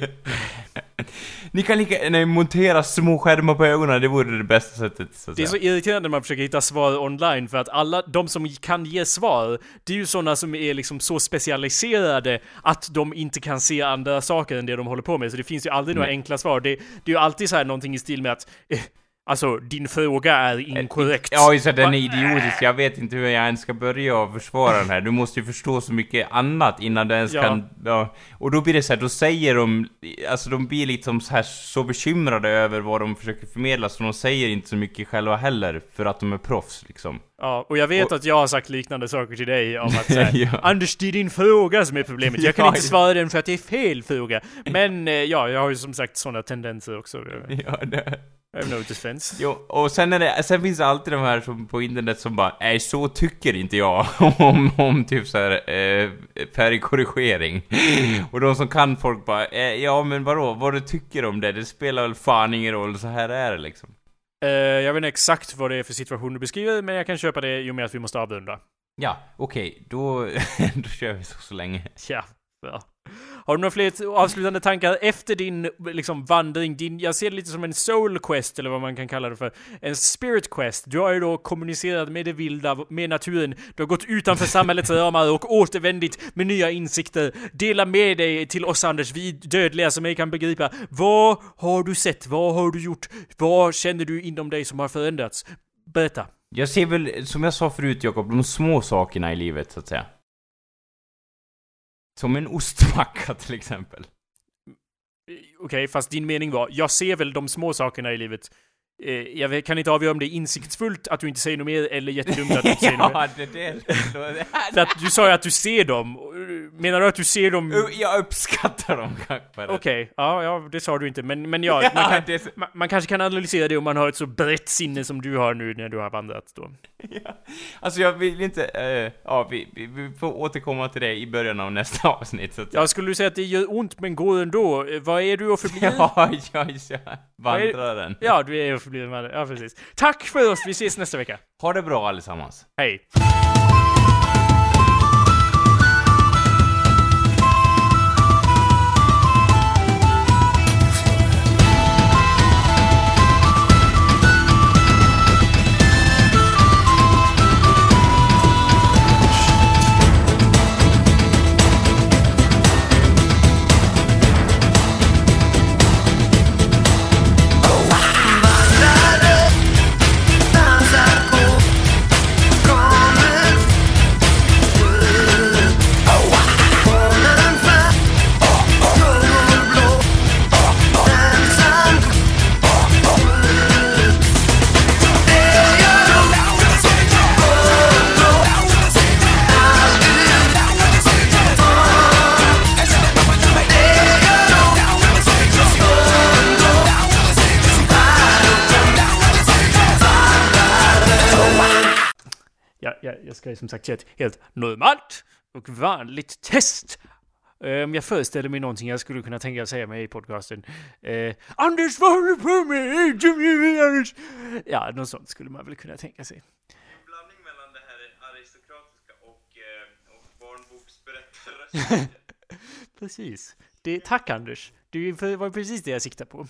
Ni kan lika nej, montera små skärmar på ögonen, det vore det bästa sättet, så att Det är så säga. irriterande när man försöker hitta svar online för att alla de som kan ge svar, det är ju sådana som är liksom så specialiserade att de inte kan se andra saker än det de håller på med. Så det finns ju aldrig några Nej. enkla svar. Det, det är ju alltid så här någonting i stil med att eh, Alltså, din fråga är inkorrekt. Ja, just det, den är idiotisk. Jag vet inte hur jag ens ska börja och försvara den här. Du måste ju förstå så mycket annat innan du ens Ja. kan... Ja. Och då blir det så här, då säger de... Alltså de blir liksom så här så bekymrade över vad de försöker förmedla, så de säger inte så mycket själva heller, för att de är proffs liksom. Ja, och jag vet Och- att jag har sagt liknande saker till dig om att säga, Ja. Anders det är din fråga som är problemet. Jag kan Ja, inte svara den för att det är fel fråga. Men eh, ja, jag har ju som sagt sådana tendenser också. Ja, det... I have no defense. Jo, och sen är det, sen finns det alltid de här som på internet som bara Nej, så tycker inte jag om, om typ så här eh, färgkorrigering. Och de som kan folk bara eh, Ja men vadå, vad du tycker om det, det spelar väl fan ingen roll, så här är det liksom. Eh, jag vet inte exakt vad det är för situation du beskriver, men jag kan köpa det i och med att vi måste avrunda. Ja, okej, då, då kör vi så, så länge. Ja, bra. Har du några fler avslutande tankar efter din liksom, vandring? Din, jag ser det lite som en soul quest, eller vad man kan kalla det för. En spirit quest. Du har ju då kommunicerat med det vilda, med naturen. Du har gått utanför samhällets ramar och återvändit med nya insikter. Dela med dig till oss Anders, vi dödliga som ej kan begripa. Vad har du sett? Vad har du gjort? Vad känner du inom dig som har förändrats? Berätta. Jag ser väl, som jag sa förut Jakob, de små sakerna i livet så att säga. Som en ostmacka till exempel. Okej, fast din mening var, jag ser väl de små sakerna i livet. Eh, jag kan inte avgöra om det är insiktsfullt att du inte säger något mer eller jättedumt att du inte säger något mer. ja, det där. För att du sa ju att du ser dem. Menar du att du ser dem? Jag uppskattar dem kanske. Okej, ja, ja, det sa du inte. Men, men ja, man, Ja, kan, det- man, man kanske kan analysera det om man har ett så brett sinne som du har nu när du har vandrat då. Ja. Alltså jag vill inte, eh, ja vi, vi, vi får återkomma till det i början av nästa avsnitt så att Ja, skulle du säga att det gör ont men går ändå? Eh, Vad är du och förblir? ja, ja, ja, vandraren. Ja, du är och förblir med Ja, precis. Tack för oss, vi ses nästa vecka. Ha det bra allesammans. Hej. Jag ska ju som sagt göra ett helt normalt och vanligt test. Um, jag föreställer mig någonting jag skulle kunna tänka säga mig i podcasten. Uh, Anders, vad håller du på med? Ja, något sånt skulle man väl kunna tänka sig. En blandning mellan det här aristokratiska och, eh, och barnboksberättarrösten. Precis. Det, tack Anders. Det var precis det jag siktade på.